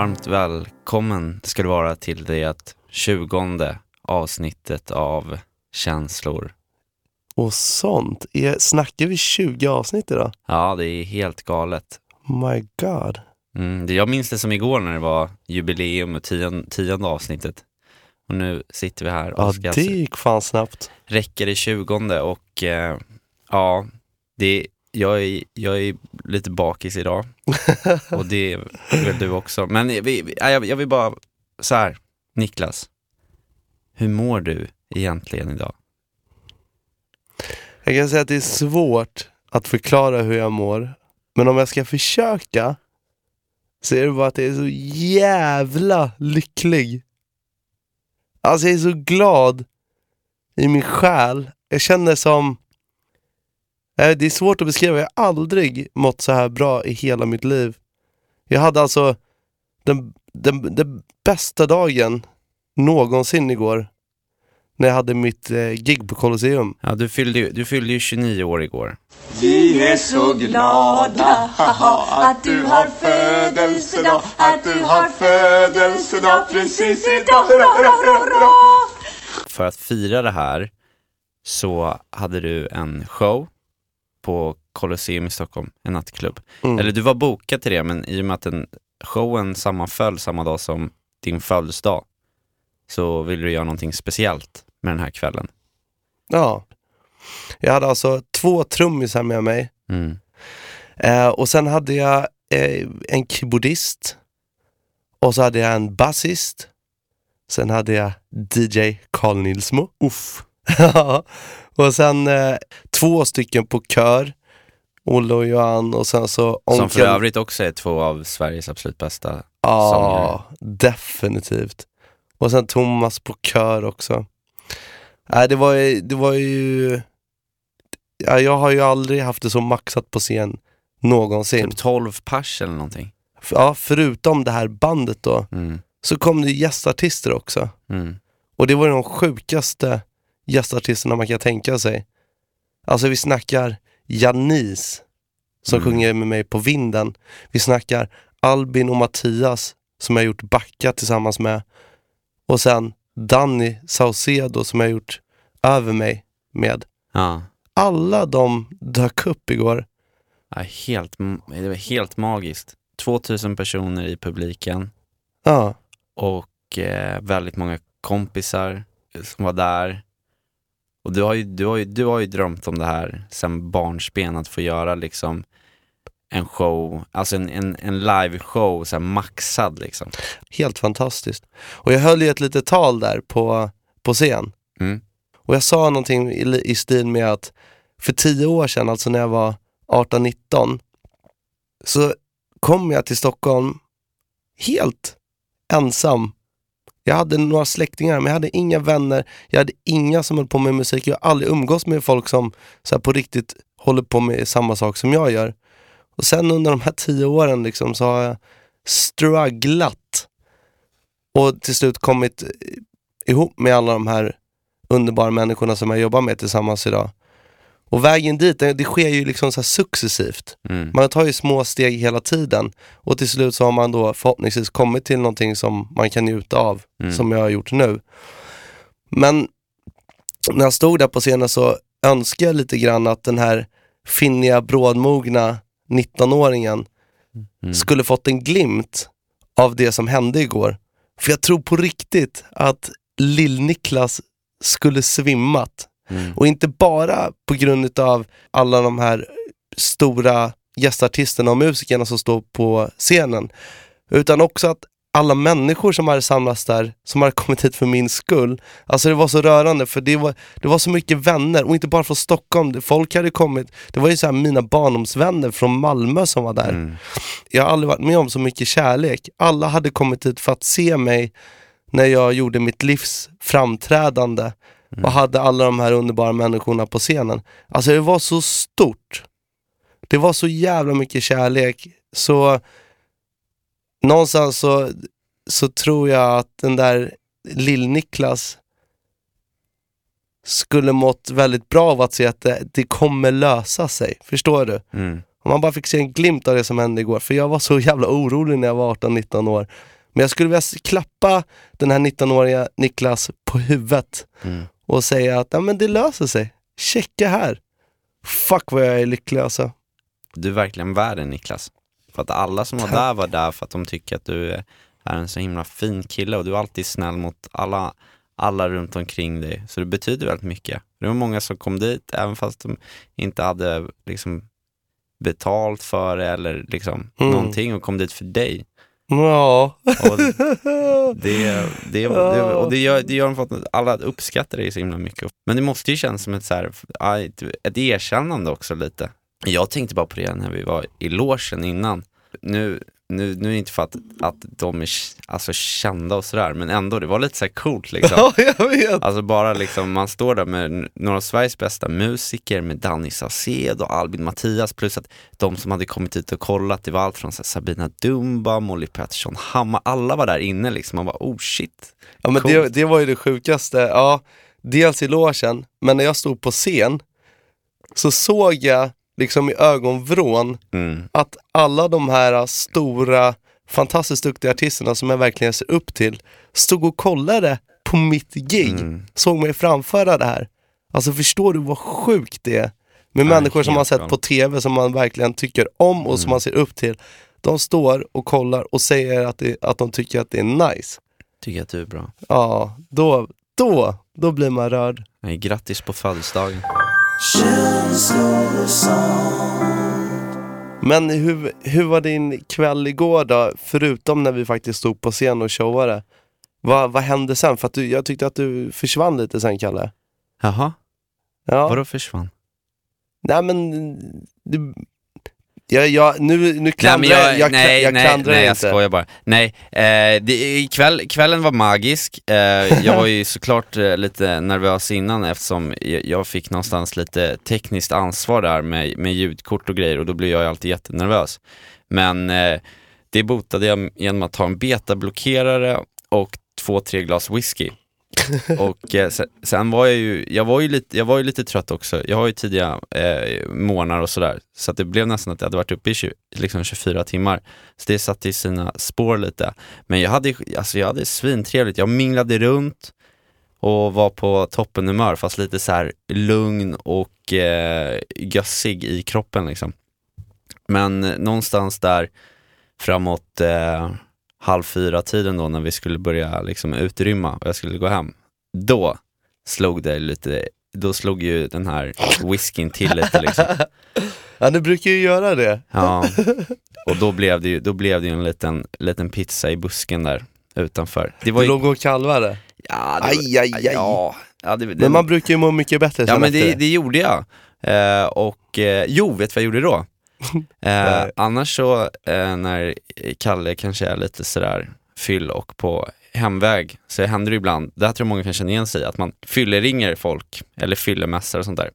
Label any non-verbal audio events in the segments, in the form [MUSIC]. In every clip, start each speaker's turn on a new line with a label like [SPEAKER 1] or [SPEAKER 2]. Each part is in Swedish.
[SPEAKER 1] Varmt välkommen ska du vara till det tjugonde avsnittet av Känslor.
[SPEAKER 2] Och sånt. Är, snackar vi 20 avsnitt idag?
[SPEAKER 1] Ja, det är helt galet.
[SPEAKER 2] My God.
[SPEAKER 1] Mm, jag minns det som igår när det var jubileum och tionde, tionde avsnittet. Och nu sitter vi här och
[SPEAKER 2] Ja,
[SPEAKER 1] ska
[SPEAKER 2] det gick fan snabbt.
[SPEAKER 1] räcka det tjugonde och eh, ja, det, jag, är, jag är lite bakis idag. [LAUGHS] och det är väl du också. Men vi, jag, jag vill bara, så här, Niklas. Hur mår du egentligen idag?
[SPEAKER 2] Jag kan säga att det är svårt att förklara hur jag mår. Men om jag ska försöka så är det bara att jag är så jävla lycklig. Alltså jag är så glad i min själ. Jag känner som... Eh, Det är svårt att beskriva, jag har aldrig mått så här bra i hela mitt liv. Jag hade alltså den, den, den bästa dagen någonsin igår. När jag hade mitt eh, gig på Colosseum.
[SPEAKER 1] Ja, du fyllde, ju- du fyllde ju 29 år igår.
[SPEAKER 3] Vi är så glada haha, att du har födelsedag, att du har födelsedag precis idag. Hurra, hurra, hurra, hurra.
[SPEAKER 1] För att fira det här så hade du en show på Colosseum i Stockholm, en nattklubb.
[SPEAKER 2] Mm.
[SPEAKER 1] Eller du var bokad till det, men i och med att den showen sammanföll samma dag som din födelsedag så ville du göra någonting speciellt med den här kvällen.
[SPEAKER 2] Ja. Jag hade alltså två trummisar med mig.
[SPEAKER 1] Mm.
[SPEAKER 2] Eh, och sen hade jag eh, en keyboardist. Och så hade jag en basist. Sen hade jag DJ Carl Nilsmo. Uff. [LAUGHS] och sen eh, två stycken på kör. Olle och Johan och sen så
[SPEAKER 1] Som för
[SPEAKER 2] Onkel-
[SPEAKER 1] övrigt också är två av Sveriges absolut bästa.
[SPEAKER 2] Ja, definitivt. Och sen Thomas på kör också. Nej, det var ju, det var ju... Ja, jag har ju aldrig haft det så maxat på scen någonsin.
[SPEAKER 1] Typ 12 pers eller någonting.
[SPEAKER 2] Ja, förutom det här bandet då,
[SPEAKER 1] Mm.
[SPEAKER 2] så kom det gästartister också.
[SPEAKER 1] Mm.
[SPEAKER 2] Och det var de sjukaste gästartisterna man kan tänka sig. Alltså vi snackar Janis som
[SPEAKER 1] Mm.
[SPEAKER 2] sjunger med mig på vinden. Vi snackar Albin och Mattias som jag gjort Backa tillsammans med. Och sen Danny Saucedo som jag gjort Över mig med.
[SPEAKER 1] Ja.
[SPEAKER 2] Alla de dök upp igår.
[SPEAKER 1] Ja, helt, det var helt magiskt. 2000 personer i publiken
[SPEAKER 2] Ja,
[SPEAKER 1] och eh, väldigt många kompisar som var där. Och du har, ju, du, har ju, du har ju drömt om det här sen barnsben, att få göra liksom en show, alltså en, en, en live-show, så maxad liksom.
[SPEAKER 2] helt fantastiskt. Och jag höll ju ett litet tal där på, på scen.
[SPEAKER 1] Mm.
[SPEAKER 2] Och jag sa någonting i, i stil med att för tio år sedan, alltså när jag var 18-19, så kom jag till Stockholm helt ensam. Jag hade några släktingar, men jag hade inga vänner. Jag hade inga som höll på med musik. Jag har aldrig umgås med folk som så här, på riktigt håller på med samma sak som jag gör. Och sen under de här tio åren liksom, så har jag strugglat och till slut kommit eh, ihop med alla de här underbara människorna som jag jobbar med tillsammans idag. Och vägen dit, det, sker ju liksom så successivt.
[SPEAKER 1] Mm.
[SPEAKER 2] Man tar ju små steg hela tiden och till slut så har man då förhoppningsvis kommit till någonting som man kan njuta av,
[SPEAKER 1] Mm.
[SPEAKER 2] som jag har gjort nu. Men när jag stod där på scenen så önskar jag lite grann att den här finniga, brådmogna 19-åringen
[SPEAKER 1] Mm.
[SPEAKER 2] skulle fått en glimt av det som hände igår. För jag tror på riktigt att Lill-Niklas skulle svimmat.
[SPEAKER 1] Mm.
[SPEAKER 2] Och inte bara på grund av alla de här stora gästartisterna och musikerna som står på scenen. Utan också att alla människor som hade samlats där, som hade kommit hit för min skull. Alltså det var så rörande för det var, det var så mycket vänner och inte bara från Stockholm. Folk hade kommit, det var ju så här mina barndomsvänner från Malmö som var där.
[SPEAKER 1] Mm.
[SPEAKER 2] Jag har aldrig varit med om så mycket kärlek. Alla hade kommit hit för att se mig när jag gjorde mitt livs framträdande och hade alla de här underbara människorna på scenen. Alltså det var så stort. Det var så jävla mycket kärlek. Så någonstans så, så tror jag att den där Lill-Niklas skulle mått väldigt bra av att se att det, det kommer lösa sig. Förstår du?
[SPEAKER 1] Mm.
[SPEAKER 2] Om man bara fick se en glimt av det som hände igår, för jag var så jävla orolig när jag var 18-19 år. Men jag skulle vilja klappa den här 19-åriga Niklas på huvudet
[SPEAKER 1] Mm.
[SPEAKER 2] Och säga att ja, men det löser sig. Checka här. Fuck vad jag är lycklig alltså.
[SPEAKER 1] Du är verkligen värd det Niklas. För att alla som var
[SPEAKER 2] Tack.
[SPEAKER 1] där var där för att de tycker att du är en så himla fin kille och du är alltid snäll mot alla, alla runt omkring dig. Så det betyder väldigt mycket. Det var många som kom dit även fast de inte hade liksom betalt för det eller liksom
[SPEAKER 2] Mm.
[SPEAKER 1] någonting och kom dit för dig.
[SPEAKER 2] Ja.
[SPEAKER 1] Och det, det, det, och det gör, det gör de för att alla uppskattar dig så himla mycket. Men det måste ju kännas som ett, så här, ett, typ ett erkännande också lite. Jag tänkte bara på det när vi var i logen innan. Nu, nu, nu är det inte för att, att de är alltså, kända och sådär, men ändå, det var lite så coolt liksom. [LAUGHS]
[SPEAKER 2] ja, jag vet.
[SPEAKER 1] Alltså bara liksom, man står där med några av Sveriges bästa musiker, med Danny Saucedo och Albin Mattias, plus att de som hade kommit hit och kollat, det var allt från här, Sabina Dumba, Molly Pettersson, Hammar, alla var där inne liksom, man bara oh shit.
[SPEAKER 2] Ja, men det, det var ju det sjukaste. Ja, dels i logen, men när jag stod på scen så såg jag liksom i ögonvrån
[SPEAKER 1] Mm.
[SPEAKER 2] att alla de här stora, fantastiskt duktiga artisterna som jag verkligen ser upp till stod och kollade på mitt gig,
[SPEAKER 1] Mm.
[SPEAKER 2] såg mig framföra det här. Alltså förstår du vad sjukt det är? Med
[SPEAKER 1] Ja,
[SPEAKER 2] människor som man sett
[SPEAKER 1] galet.
[SPEAKER 2] på TV som man verkligen tycker om och som
[SPEAKER 1] Mm.
[SPEAKER 2] man ser upp till. De står och kollar och säger att, det, att de tycker att det är nice.
[SPEAKER 1] Tycker att du är bra.
[SPEAKER 2] Ja, då, då, då blir man rörd.
[SPEAKER 1] Nej, grattis på födelsedagen.
[SPEAKER 2] Men hur, hur var din kväll igår då? Förutom när vi faktiskt stod på scen och showade. Vad, vad hände sen? För att du, jag tyckte att du försvann lite sen Kalle.
[SPEAKER 1] Jaha,
[SPEAKER 2] Ja.
[SPEAKER 1] vadå försvann?
[SPEAKER 2] Nej men, du, ja, ja, nu, nu
[SPEAKER 1] Nej,
[SPEAKER 2] klandrar
[SPEAKER 1] men
[SPEAKER 2] jag, jag,
[SPEAKER 1] nej,
[SPEAKER 2] jag
[SPEAKER 1] nej,
[SPEAKER 2] klandrar
[SPEAKER 1] nej, jag
[SPEAKER 2] inte.
[SPEAKER 1] skojar bara. Nej, eh, det, kväll, kvällen var magisk. Eh, jag var ju [LAUGHS] såklart eh, lite nervös innan eftersom jag, jag fick någonstans lite tekniskt ansvar där med, med ljudkort och grejer och då blir jag ju alltid jättenervös. Men eh, det botade jag genom att ta en betablockerare och två, tre glas whisky. [LAUGHS] och eh, sen, sen var jag ju, jag var ju lite, jag var ju lite trött också. Jag har ju tidiga eh, morgnar och sådär. Så att det blev nästan att jag hade varit uppe i 20, liksom 24 timmar. Så det satte i sina spår lite. Men jag hade, alltså jag hade svintrevligt. Jag minglade runt och var på toppenhumör fast lite så här lugn och eh, gössig i kroppen liksom. Men eh, någonstans där framåt eh, halv fyra tiden då när vi skulle börja liksom utrymma och jag skulle gå hem. Då slog det lite, då slog ju den här whiskyn till lite liksom. [LAUGHS]
[SPEAKER 2] Ja, du brukar ju göra det.
[SPEAKER 1] Ja, och då blev det ju, då blev det ju en liten, liten pizza i busken där utanför. Det var
[SPEAKER 2] Du
[SPEAKER 1] ju,
[SPEAKER 2] låg och kalvade.
[SPEAKER 1] ja, det
[SPEAKER 2] Aj, aj, aj.
[SPEAKER 1] Ja, ja, det, det,
[SPEAKER 2] Men man brukar ju må mycket bättre
[SPEAKER 1] ja men det, det gjorde jag. Eh, och eh, jo, vet du vad jag gjorde då? Eh,
[SPEAKER 2] Nej. [LAUGHS]
[SPEAKER 1] annars så eh, när Kalle kanske är lite sådär fyll och på hemväg så händer det ibland, det här tror jag många kan känna igen sig att man fylleringer folk eller fyllemässar och sånt där.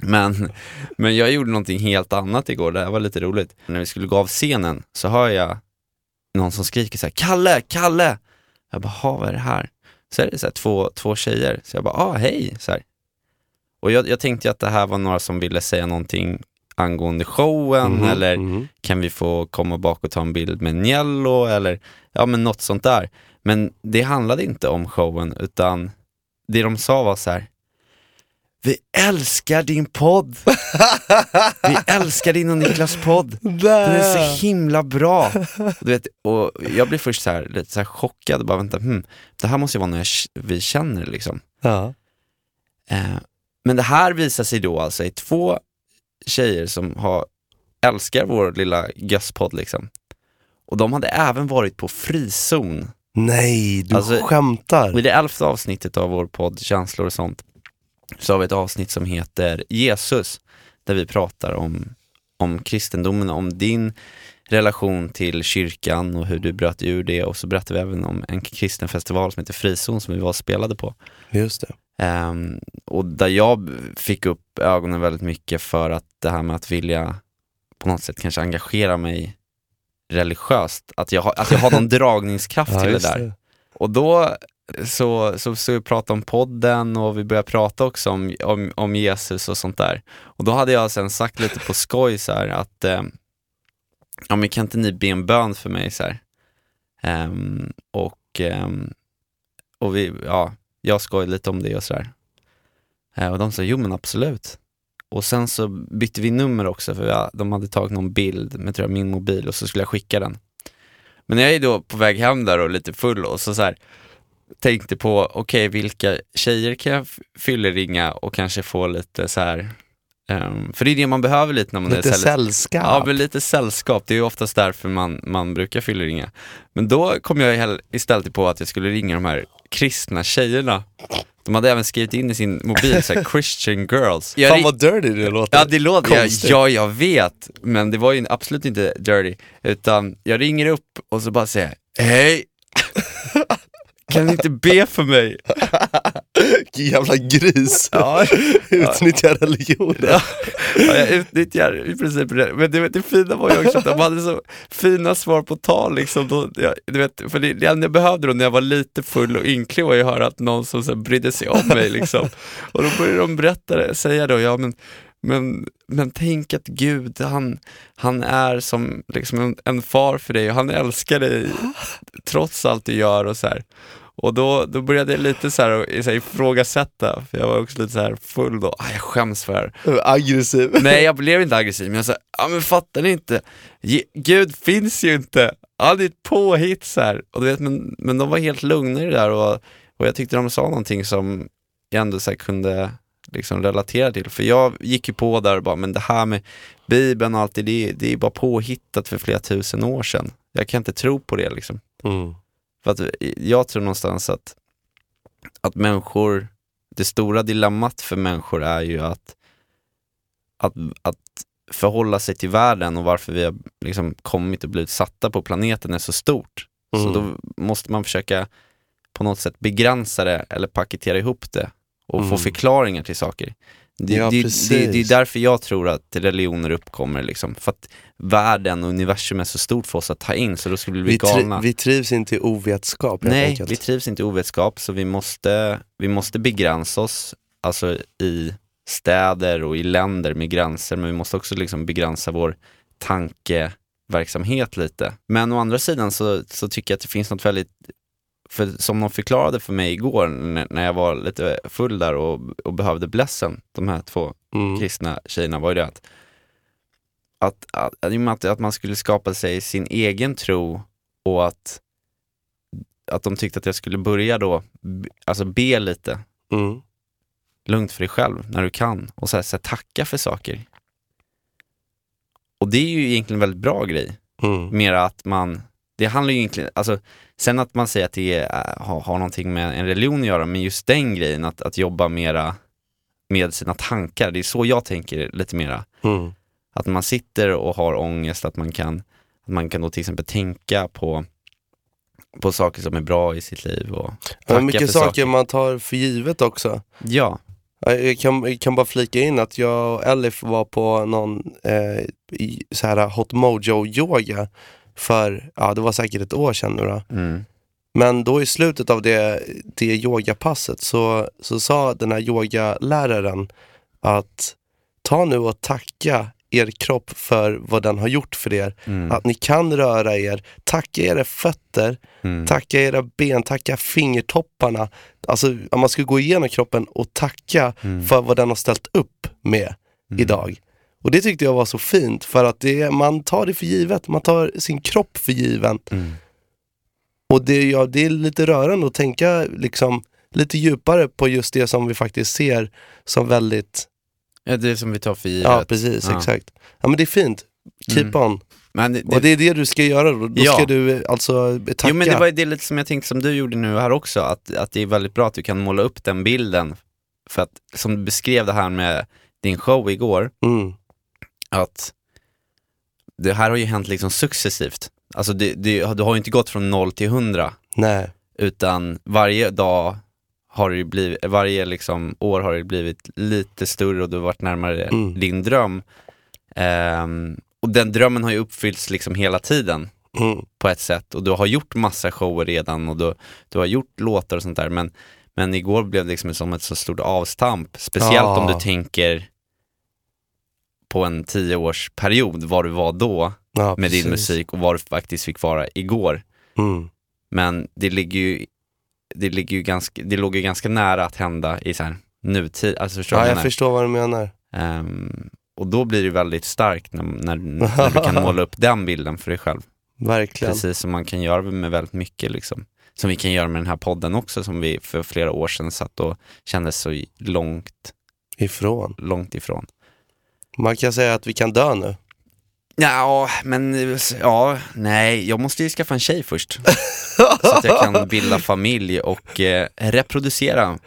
[SPEAKER 1] Men, [LAUGHS] men jag gjorde någonting helt annat igår, det här var lite roligt. När vi skulle gå av scenen så hör jag någon som skriker så här: Kalle, Kalle! Jag bara, "Ha, vad är det här? Så är det så här, två, två tjejer, så jag bara, ah hej! Så här. Och jag, jag tänkte att det här var några som ville säga någonting angående showen
[SPEAKER 2] Mhm,
[SPEAKER 1] eller
[SPEAKER 2] mhm.
[SPEAKER 1] kan vi få komma bak och ta en bild med Niello eller ja men något sånt där. Men det handlade inte om showen utan det de sa var så här. Vi älskar din podd! [LAUGHS] Vi älskar din och Niklas podd! Den är så himla bra! [LAUGHS] Du vet, och jag blev först så här, lite så här chockad bara vänta, hmm, det här måste ju vara något vi känner liksom.
[SPEAKER 2] Ja.
[SPEAKER 1] Eh, men det här visar sig då alltså i två tjejer som har, älskar vår lilla gösspodd liksom. Och de hade även varit på frizon.
[SPEAKER 2] Nej, du
[SPEAKER 1] Alltså,
[SPEAKER 2] skämtar.
[SPEAKER 1] I det elfte avsnittet av vår podd Känslor och sånt så har vi ett avsnitt som heter Jesus, där vi pratar om, om kristendomen, om din relation till kyrkan och hur du bröt ur det och så berättar vi även om en kristen festival som heter Frizon som vi var och spelade på.
[SPEAKER 2] Just det.
[SPEAKER 1] Ehm, och där jag fick upp ögonen väldigt mycket för att det här med att vilja på något sätt kanske engagera mig religiöst, att jag, har- att jag har någon [LAUGHS] dragningskraft till det där. Och då så, så, så vi pratade om podden och vi började prata också om, om, om Jesus och sånt där. Och då hade jag sen sagt lite på skoj så här att, eh, ja men kan inte ni be en bön för mig så här? Ehm, och, um, och vi, ja, jag skojade lite om det och sådär. Uh, eh, och de sa, jo men absolut. Och sen så bytte vi nummer också för jag, de hade tagit någon bild med tror jag, min mobil och så skulle jag skicka den. Men jag är då på väg hem där och lite full och så, så här, tänkte på, okej vilka tjejer kan jag fylleringa och kanske få lite så här ehm, för det är det man behöver lite när man
[SPEAKER 2] Lite
[SPEAKER 1] är här,
[SPEAKER 2] sällskap.
[SPEAKER 1] Ja, men lite sällskap. Det är ju oftast därför man, man brukar fylleringa. Men då kom jag istället på att jag skulle ringa de här kristna tjejerna. De hade även skrivit in i sin mobil så här, [LAUGHS] Christian girls. Jag
[SPEAKER 2] Fan vad dirty det låter.
[SPEAKER 1] Ja det låter, ja,
[SPEAKER 2] Konstigt.
[SPEAKER 1] ja jag vet, men det var ju absolut inte dirty, utan jag ringer upp och så bara säger jag, hej, [LAUGHS] kan ni inte be för mig? [LAUGHS]
[SPEAKER 2] Vilken jävla gris.
[SPEAKER 1] Ja, [LAUGHS]
[SPEAKER 2] Utnyttjar religionen.
[SPEAKER 1] Ja, ja, jag utnyttjar i princip det. Men det, det fina var ju också att de hade så fina svar på tal liksom. Då, jag, du vet, för det, det enda jag behövde då när jag var lite full och ynklig var ju att höra att någon som så här, brydde sig om mig liksom. Och då började de berätta det, säga då, ja men men, men tänk att Gud, han, han är som liksom en, en far för dig och han älskar dig trots allt du gör och så här. Och då, då började jag lite så här, så här ifrågasätta, för jag var också lite så här full då, ah, jag skäms för det här.
[SPEAKER 2] Aggressiv.
[SPEAKER 1] Nej jag blev inte aggressiv, men jag sa, ja men fattar ni inte? Ge- Gud finns ju inte, han är ett påhitt så här. Och du vet, men, men de var helt lugna i det där och, och jag tyckte de sa någonting som jag ändå så kunde liksom relatera till. För jag gick ju på där och bara, men det här med Bibeln och allt det, det, det är bara påhittat för flera tusen år sedan. Jag kan inte tro på det liksom.
[SPEAKER 2] Mm.
[SPEAKER 1] För att jag tror någonstans att, att människor, det stora dilemmat för människor är ju att, att, att förhålla sig till världen och varför vi har liksom kommit och blivit satta på planeten är så stort. Så
[SPEAKER 2] Mm.
[SPEAKER 1] då måste man försöka på något sätt begränsa det eller paketera ihop det och få
[SPEAKER 2] Mm.
[SPEAKER 1] förklaringar till saker. Det,
[SPEAKER 2] Ja,
[SPEAKER 1] det, det, det är därför jag tror att religioner uppkommer, liksom. för att världen och universum är så stort för oss att ta in så då skulle vi bli
[SPEAKER 2] Vi,
[SPEAKER 1] galna.
[SPEAKER 2] vi trivs inte i ovetskap
[SPEAKER 1] Nej,
[SPEAKER 2] enkelt.
[SPEAKER 1] vi trivs inte i ovetskap så vi måste, vi måste begränsa oss, alltså i städer och i länder med gränser, men vi måste också liksom begränsa vår tankeverksamhet lite. Men å andra sidan så, så tycker jag att det finns något väldigt, för som de förklarade för mig igår när, jag var lite full där och, och behövde blessen, de här två
[SPEAKER 2] Mm.
[SPEAKER 1] kristna tjejerna var ju det att, att, att, att, man skulle skapa sig sin egen tro och att, att de tyckte att jag skulle börja då, alltså be lite
[SPEAKER 2] Mm.
[SPEAKER 1] lugnt för dig själv när du kan och så här, så här, tacka för saker. Och det är ju egentligen en väldigt bra grej,
[SPEAKER 2] Mm.
[SPEAKER 1] mera att man, det handlar ju egentligen, alltså sen att man säger att det är, har, har någonting med en religion att göra, men just den grejen att, att jobba mera med sina tankar, det är så jag tänker lite mera.
[SPEAKER 2] Mm.
[SPEAKER 1] Att man sitter och har ångest, att man kan, att man kan då till exempel tänka på, på saker som är bra i sitt liv och tacka
[SPEAKER 2] mycket
[SPEAKER 1] för
[SPEAKER 2] saker man tar för givet också.
[SPEAKER 1] Ja,
[SPEAKER 2] Ja, Jag kan, jag kan bara flika in att jag och Elif var på någon eh, så här hot mojo yoga för, ja det var säkert ett år sedan nu då.
[SPEAKER 1] mm.
[SPEAKER 2] Men då i slutet av det, det yogapasset så, så sa den här yogaläraren att ta nu och tacka er kropp för vad den har gjort för er.
[SPEAKER 1] Mm.
[SPEAKER 2] Att ni kan röra er, tacka era fötter,
[SPEAKER 1] Mm.
[SPEAKER 2] tacka era ben, tacka fingertopparna. Alltså om man ska gå igenom kroppen och tacka
[SPEAKER 1] Mm.
[SPEAKER 2] för vad den har ställt upp med
[SPEAKER 1] Mm.
[SPEAKER 2] idag. Och det tyckte jag var så fint för att det, man tar det för givet, man tar sin kropp för given.
[SPEAKER 1] Mm.
[SPEAKER 2] Och det, ja, det är lite rörande att tänka liksom, lite djupare på just det som vi faktiskt ser som väldigt,
[SPEAKER 1] Ja, det är som vi tar för givet.
[SPEAKER 2] ja precis,
[SPEAKER 1] Ja.
[SPEAKER 2] exakt. Ja men det är fint, keep
[SPEAKER 1] Mm.
[SPEAKER 2] on.
[SPEAKER 1] Men det,
[SPEAKER 2] Och det är det du ska göra då, då
[SPEAKER 1] Ja.
[SPEAKER 2] ska du alltså tacka.
[SPEAKER 1] Jo men det var ju det lite som jag tänkte som du gjorde nu här också, att, att det är väldigt bra att du kan måla upp den bilden. För att, som du beskrev det här med din show igår,
[SPEAKER 2] mm.
[SPEAKER 1] Att det här har ju hänt liksom successivt. Alltså det, det, du har ju inte gått från noll till hundra,
[SPEAKER 2] Nej,
[SPEAKER 1] utan varje dag har det blivit, varje liksom år har det blivit lite större och du har varit närmare
[SPEAKER 2] Mm.
[SPEAKER 1] din dröm. Ehm, och den drömmen har ju uppfyllts liksom hela tiden.
[SPEAKER 2] Mm.
[SPEAKER 1] på ett sätt och du har gjort massa shower redan och du, du har gjort låtar och sånt där men, men igår blev det liksom som ett så stort avstamp, speciellt om
[SPEAKER 2] Ja.
[SPEAKER 1] du tänker på en tioårsperiod, var du var då
[SPEAKER 2] Ja,
[SPEAKER 1] med din
[SPEAKER 2] precis.
[SPEAKER 1] musik och var du faktiskt fick vara igår.
[SPEAKER 2] Mm.
[SPEAKER 1] Men det ligger ju, det ligger ju ganska, det låg ju ganska nära att hända i så här nutid, alltså förstår
[SPEAKER 2] Ja, jag
[SPEAKER 1] menar?
[SPEAKER 2] förstår vad du menar.
[SPEAKER 1] Ehm, och då blir det väldigt starkt när, när, när du kan [LAUGHS] måla upp den bilden för dig själv.
[SPEAKER 2] Verkligen.
[SPEAKER 1] Precis som man kan göra med väldigt mycket liksom. Som vi kan göra med den här podden också som vi för flera år sedan satt och kände så långt,
[SPEAKER 2] Ifrån.
[SPEAKER 1] långt ifrån.
[SPEAKER 2] Man kan säga att vi kan dö nu.
[SPEAKER 1] Ja, men ja, nej, jag måste ju skaffa en tjej först. [LAUGHS] så att jag kan bilda familj och eh, reproducera.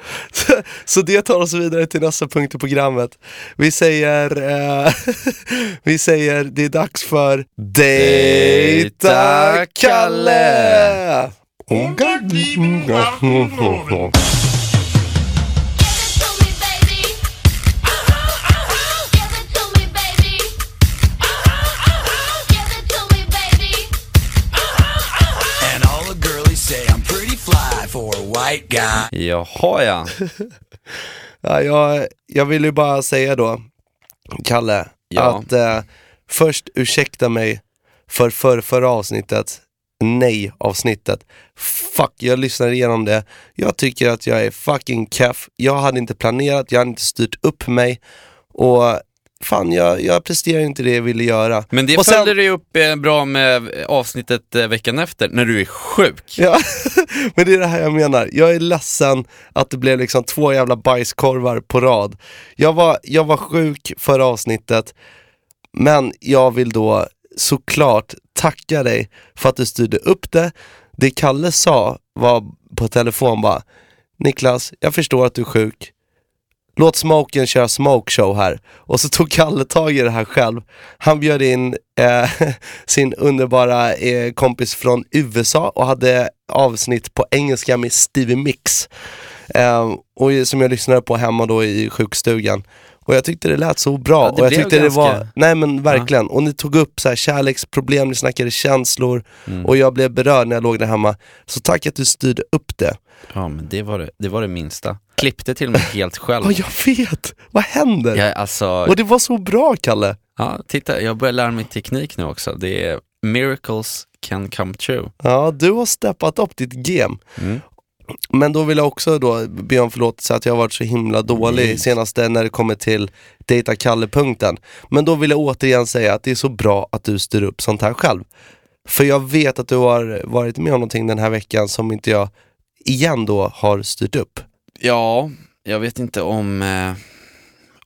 [SPEAKER 2] Så det tar oss vidare till nästa punkt i programmet. Vi säger, eh, [LAUGHS] vi säger det är dags för Dejta Kalle!
[SPEAKER 4] White guy.
[SPEAKER 1] Jaha ja, [LAUGHS]
[SPEAKER 2] Ja, jag, jag vill ju bara säga då, Kalle,
[SPEAKER 1] Ja.
[SPEAKER 2] att eh, först ursäkta mig för för förra avsnittet, nej avsnittet. Fuck, jag lyssnade igenom det. Jag tycker att jag är fucking keff. Jag hade inte planerat, jag hade inte styrt upp mig och fan, jag, jag presterar inte det jag ville göra.
[SPEAKER 1] men det
[SPEAKER 2] Och sen-
[SPEAKER 1] följde du upp eh, bra med avsnittet eh, veckan efter, när du är sjuk.
[SPEAKER 2] Ja, [LAUGHS] men det är det här jag menar. Jag är ledsen att det blev liksom två jävla bajskorvar på rad. Jag var, jag var sjuk förra avsnittet, men jag vill då såklart tacka dig för att du styrde upp det. Det Kalle sa var på telefon bara, Niklas, jag förstår att du är sjuk. Låt Smoken köra smoke show här. Och så tog Kalle tag i det här själv. Han bjöd in eh, [LAUGHS] sin underbara eh, kompis från USA och hade avsnitt på engelska med Stevie Mix. Eh, och som jag lyssnade på hemma då i sjukstugan. Och jag tyckte det lät så bra.
[SPEAKER 1] Ja, det
[SPEAKER 2] och jag tyckte det
[SPEAKER 1] ganska-
[SPEAKER 2] var, nej men verkligen. Och ni tog upp så här kärleksproblem, ni snackade känslor
[SPEAKER 1] Mm.
[SPEAKER 2] och jag blev berörd när jag låg där hemma. Så tack att du styrde upp det.
[SPEAKER 1] Ja, men det var det, det var det minsta. Klippte till och med helt [LAUGHS] själv.
[SPEAKER 2] Ja, jag vet! Vad händer?
[SPEAKER 1] Jag, alltså,
[SPEAKER 2] Och det var så bra Kalle!
[SPEAKER 1] ja, titta, jag börjar lära mig teknik nu också. Det är miracles can come true.
[SPEAKER 2] Ja, du har steppat upp ditt game.
[SPEAKER 1] Mm.
[SPEAKER 2] Men då vill jag också då be om förlåtelse att jag har varit så himla dålig
[SPEAKER 1] Nej.
[SPEAKER 2] senaste när det kommer till Dejta Kalle-punkten. Men då vill jag återigen säga att det är så bra att du styr upp sånt här själv. För jag vet att du har varit med om någonting den här veckan som inte jag igen då har styrt upp.
[SPEAKER 1] Ja, jag vet inte om, eh,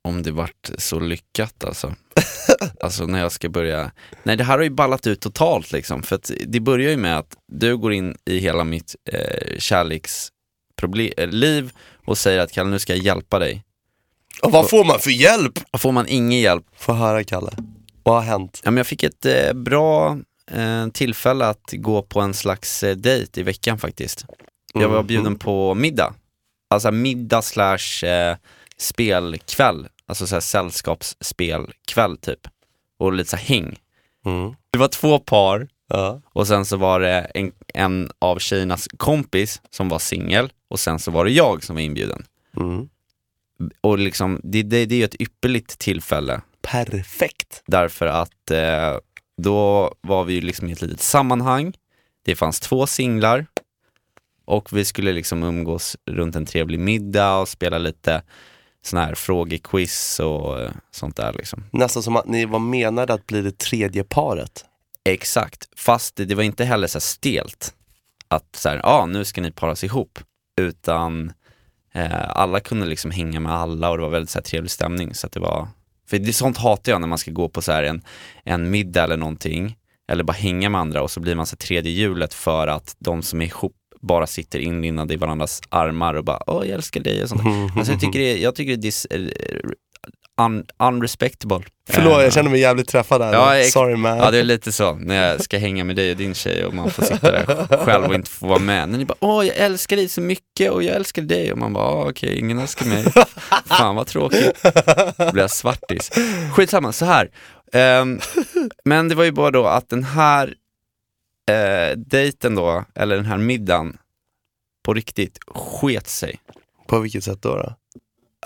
[SPEAKER 1] om det vart så lyckat alltså. [LAUGHS] alltså när jag ska börja, nej det här har ju ballat ut totalt liksom. För att det börjar ju med att du går in i hela mitt eh, kärleksliv och säger att Kalle nu ska jag hjälpa dig.
[SPEAKER 2] Och vad får man för hjälp?
[SPEAKER 1] Och får man ingen hjälp,
[SPEAKER 2] Få höra Kalle. Vad har hänt?
[SPEAKER 1] ja men jag fick ett eh, bra eh, tillfälle att gå på en slags eh, dejt i veckan faktiskt. Jag var
[SPEAKER 2] Mhm.
[SPEAKER 1] bjuden på middag. Alltså middag slash eh, spelkväll. Alltså så här sällskapsspelkväll typ. Och lite så här häng.
[SPEAKER 2] Mm.
[SPEAKER 1] Det var två par
[SPEAKER 2] Ja.
[SPEAKER 1] och sen så var det en, en av tjejernas kompis som var singel och sen så var det jag som var inbjuden.
[SPEAKER 2] Mm.
[SPEAKER 1] Och liksom, det, det, det är ju ett ypperligt tillfälle
[SPEAKER 2] Perfekt.
[SPEAKER 1] därför att eh, då var vi ju liksom i ett litet sammanhang. Det fanns två singlar och vi skulle liksom umgås runt en trevlig middag och spela lite sån här frågequiz och eh, sånt där liksom.
[SPEAKER 2] Nästan som att ni var menade att bli det tredje paret.
[SPEAKER 1] Exakt, fast det, det var inte heller så stelt att så här, ah, nu ska ni paras ihop, utan eh, alla kunde liksom hänga med alla och det var väldigt så här, trevlig stämning så det var, för det sånt hatar jag när man ska gå på så här en, en middag eller någonting, eller bara hänga med andra och så blir man så här, tredje hjulet för att de som är ihop bara sitter inlindade i varandras armar och bara åh jag älskar dig och sånt. Alltså, jag tycker det, är- jag tycker det är eh, un, unrespectable.
[SPEAKER 2] Förlåt,
[SPEAKER 1] Eh,
[SPEAKER 2] jag känner mig jävligt träffad där.
[SPEAKER 1] Ja,
[SPEAKER 2] Sorry man.
[SPEAKER 1] Ja det är lite så, när jag ska hänga med dig och din tjej och man får sitta där själv och inte få vara med. När ni bara åh jag älskar dig så mycket och jag älskar dig och man bara åh, okej ingen älskar mig. Fan vad tråkigt. Då blir jag svartis. Skitsamma, så här. Ehm, men det var ju bara då att den här eh, dejten då, eller den här middagen, på riktigt sket sig.
[SPEAKER 2] På vilket sätt då? då?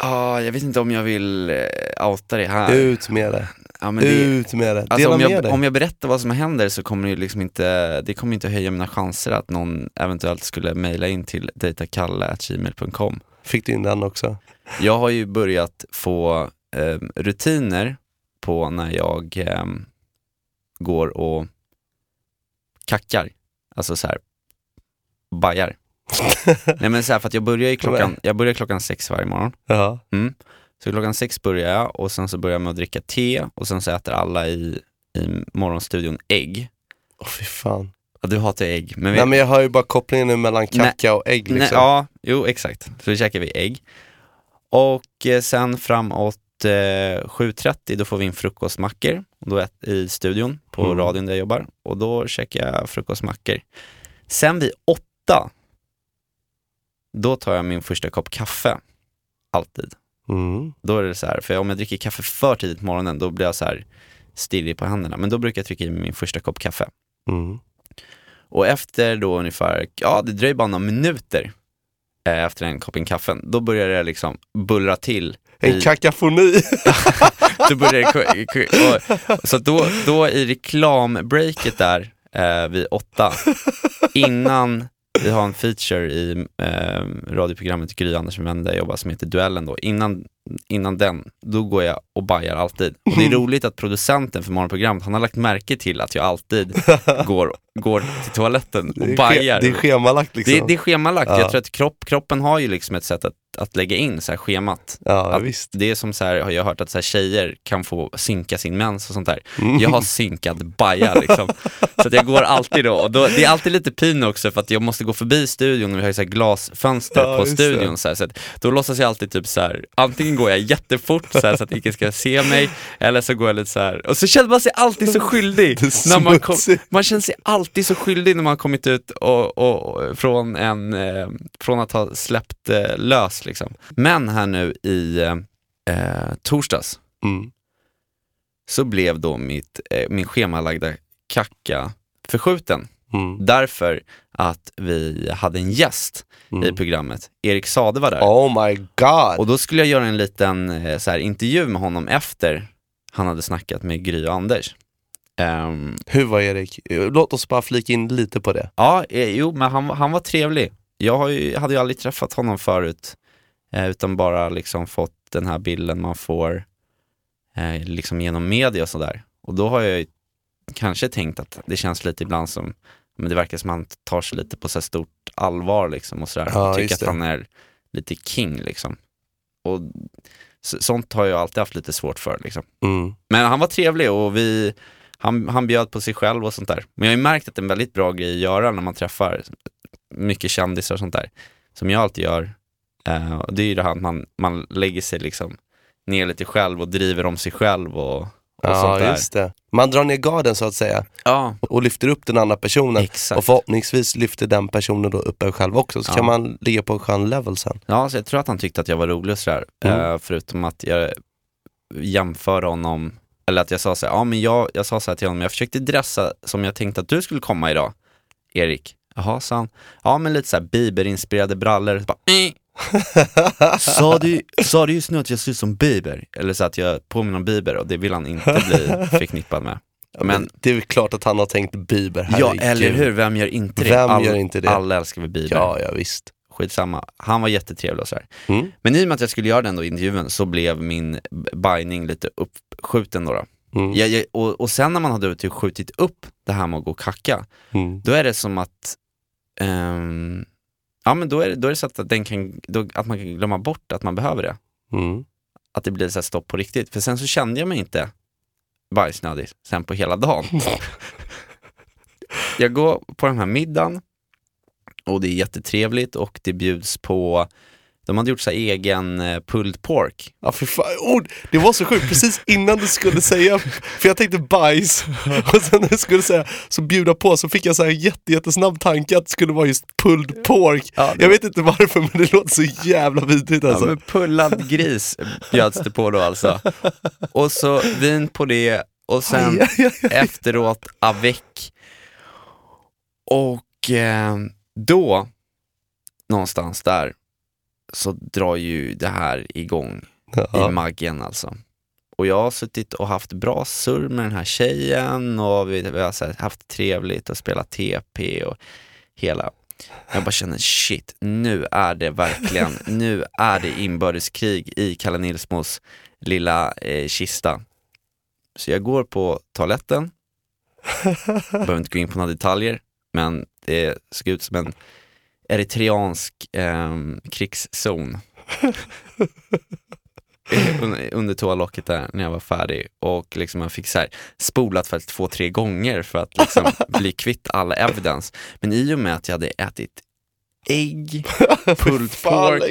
[SPEAKER 1] Ah, jag vet inte om jag vill eh, outa det här.
[SPEAKER 2] Ut med det.
[SPEAKER 1] Ja, men det
[SPEAKER 2] Ut med det.
[SPEAKER 1] alltså,
[SPEAKER 2] Dela
[SPEAKER 1] om,
[SPEAKER 2] med
[SPEAKER 1] jag,
[SPEAKER 2] dig.
[SPEAKER 1] om jag berättar vad som händer så kommer det liksom inte, det kommer inte höja mina chanser att någon eventuellt skulle mejla in till dejtakalle.gmail.com.
[SPEAKER 2] Fick du in den också?
[SPEAKER 1] Jag har ju börjat få eh, rutiner på när jag eh, går och kackar, alltså så här bajar. [LAUGHS] Nej men så här, för att jag börjar ju klockan, jag börjar klockan sex varje morgon.
[SPEAKER 2] Ja.
[SPEAKER 1] Så klockan sex börjar jag och sen så börjar jag med att dricka te och sen så äter alla i, i morgonstudion ägg.
[SPEAKER 2] Åh fy fan.
[SPEAKER 1] Ja, du hatar ägg, men vi,
[SPEAKER 2] Nej men jag har ju bara kopplingen nu mellan
[SPEAKER 1] Nej.
[SPEAKER 2] kacka och ägg
[SPEAKER 1] Nej,
[SPEAKER 2] liksom.
[SPEAKER 1] ja, jo exakt. Så då käkar vi ägg. Och eh, sen framåt eh, 7.30 då får vi in frukostmackor då i studion på
[SPEAKER 2] Mm.
[SPEAKER 1] radion där jag jobbar. Och då käkar jag frukostmackor. Sen vid åtta, då tar jag min första kopp kaffe. Alltid.
[SPEAKER 2] Mm.
[SPEAKER 1] Då är det så här, för om jag dricker kaffe för tidigt på morgonen då blir jag så här stirrig på händerna. Men då brukar jag trycka i min första kopp kaffe.
[SPEAKER 2] Mm.
[SPEAKER 1] Och efter då ungefär, ja det dröjer bara några minuter eh, efter en koppen kaffe, då börjar det liksom bullra till.
[SPEAKER 2] En kakafoni. [LAUGHS]
[SPEAKER 1] ku- och, så då, då i reklambreaket där eh, vid åtta, innan vi har en feature i eh, radioprogrammet Gry Anders med vänner där jag jobbar som heter Duellen då, innan, innan den, då går jag och bajar alltid. Och det är [LAUGHS] roligt att producenten för morgonprogrammet, han har lagt märke till att jag alltid [LAUGHS] går, går till toaletten och bajar.
[SPEAKER 2] det är schemalagt liksom.
[SPEAKER 1] Det, det är schemalagt,
[SPEAKER 2] Ja.
[SPEAKER 1] jag tror att kropp, kroppen har ju liksom ett sätt att, att lägga in så här schemat.
[SPEAKER 2] ja
[SPEAKER 1] Att
[SPEAKER 2] visst.
[SPEAKER 1] Det är som så här, har jag hört att så här, tjejer kan få synka sin mens och sånt där.
[SPEAKER 2] Mm.
[SPEAKER 1] Jag har synkad baja liksom. [LAUGHS] Så att jag går alltid då, och då, det är alltid lite pin också för att jag måste gå förbi studion och vi har ju så här glasfönster
[SPEAKER 2] Ja,
[SPEAKER 1] på studion så, här, så att då låtsas jag alltid typ så här. antingen går jag jättefort så, här, så att ingen ska se mig, eller så går jag lite så här. och så känner man sig alltid så skyldig. När man, kom, man känner sig alltid så skyldig när man har kommit ut och, och, och, från, en, eh, från att ha släppt eh, lös liksom. Men här nu i eh, eh, torsdags
[SPEAKER 2] Mm.
[SPEAKER 1] så blev då mitt, eh, min schemalagda kacka förskjuten.
[SPEAKER 2] Mm.
[SPEAKER 1] Därför att vi hade en gäst i
[SPEAKER 2] Mm.
[SPEAKER 1] programmet, Erik Sade var där.
[SPEAKER 2] Oh my god.
[SPEAKER 1] Och då skulle jag göra en liten eh, så här, intervju med honom efter han hade snackat med Gry och Anders. Ehm,
[SPEAKER 2] Hur var Erik? Låt oss bara flika in lite på det.
[SPEAKER 1] Ja, eh, jo, men han, han var trevlig. Jag har ju, hade ju aldrig träffat honom förut, eh, utan bara liksom fått den här bilden man får eh, liksom genom media och sådär. Och då har jag ju kanske tänkt att det känns lite ibland som, men det verkar som han tar sig lite på så stort allvar liksom och sådär.
[SPEAKER 2] Ja,
[SPEAKER 1] tycker att han är lite king liksom. Och så, sånt har jag alltid haft lite svårt för liksom.
[SPEAKER 2] Mm.
[SPEAKER 1] Men han var trevlig och vi, han, han bjöd på sig själv och sånt där. Men jag har ju märkt att det är en väldigt bra grej att göra när man träffar mycket kändisar och sånt där. Som jag alltid gör. Eh, det är ju det här att man, man lägger sig liksom ner lite själv och driver om sig själv och, och
[SPEAKER 2] Ja,
[SPEAKER 1] sånt där.
[SPEAKER 2] just det. Man drar ner garden så att säga
[SPEAKER 1] Ja,
[SPEAKER 2] och lyfter upp den andra personen.
[SPEAKER 1] exakt.
[SPEAKER 2] Och förhoppningsvis lyfter den personen då upp en själv också, så
[SPEAKER 1] Ja.
[SPEAKER 2] kan man ligga på en skön level sen.
[SPEAKER 1] Ja, så jag tror att han tyckte att jag var rolig och sådär.
[SPEAKER 2] Mm.
[SPEAKER 1] Eh, förutom att jag jämför honom, eller att jag sa så här, ja men jag, jag sa så här till honom, jag försökte dressa som jag tänkte att du skulle komma idag, Erik. Jaha, sa han. Ja men lite så här Bieber-inspirerade brallor. Så bara, "Eh." [LAUGHS] sa, du, sa du just nu att jag ser ut som Bieber? Eller så att jag påminner om Bieber och det vill han inte bli [LAUGHS] förknippad med. Men
[SPEAKER 2] det är väl klart att han har tänkt Bieber,
[SPEAKER 1] ja,
[SPEAKER 2] herregud.
[SPEAKER 1] eller hur, vem gör inte det?
[SPEAKER 2] Vem
[SPEAKER 1] All-
[SPEAKER 2] gör inte det?
[SPEAKER 1] Alla älskar väl Bieber.
[SPEAKER 2] Ja, ja visst.
[SPEAKER 1] skitsamma. Han var jättetrevlig och sådär.
[SPEAKER 2] Mm.
[SPEAKER 1] Men i och med att jag skulle göra den då intervjun så blev min b- bajning lite uppskjuten då. då.
[SPEAKER 2] Mm.
[SPEAKER 1] Jag, jag, och, och sen när man hade typ skjutit upp det här med att gå och kacka,
[SPEAKER 2] Mm.
[SPEAKER 1] då är det som att ehm, Ja men då är det, då är det så att, den kan, då, att man kan glömma bort att man behöver det.
[SPEAKER 2] Mm.
[SPEAKER 1] Att det blir så här stopp på riktigt. För sen så kände jag mig inte bajsnödig sen på hela dagen. [LAUGHS] jag går på den här middagen och det är jättetrevligt och det bjuds på de hade gjort så egen eh, pulled pork.
[SPEAKER 2] Ja, för fan. Oh, det var så sjukt, precis innan du skulle säga, för jag tänkte bajs, och sen när du skulle säga så bjuda på så fick jag så här jätte, jättesnabb tanke att det skulle vara just pulled pork.
[SPEAKER 1] Ja, det-
[SPEAKER 2] Jag vet inte varför men det låter så jävla vidrigt
[SPEAKER 1] Ja,
[SPEAKER 2] alltså.
[SPEAKER 1] men pullad gris bjöds det på då alltså. Och så vin på det och sen
[SPEAKER 2] aj, aj, aj.
[SPEAKER 1] efteråt avec. Och eh, då, någonstans där, så drar ju det här igång i
[SPEAKER 2] Ja.
[SPEAKER 1] maggen alltså. Och jag har suttit och haft bra surr med den här tjejen och vi, vi har här, haft trevligt och spelat TP och hela. Jag bara känner shit, nu är det verkligen, [LAUGHS] nu är det inbördeskrig i Kalle Nilsmos lilla eh, kista. Så jag går på toaletten, [LAUGHS] behöver inte gå in på några detaljer, men det såg ut som en eritreansk [LAUGHS] eh, krigszon under, toalocket där när jag var färdig och liksom jag fick så här spolat för två, tre gånger för att liksom [LAUGHS] bli kvitt alla evidence. Men i och med att jag hade ätit ägg, [LAUGHS] pulled pork,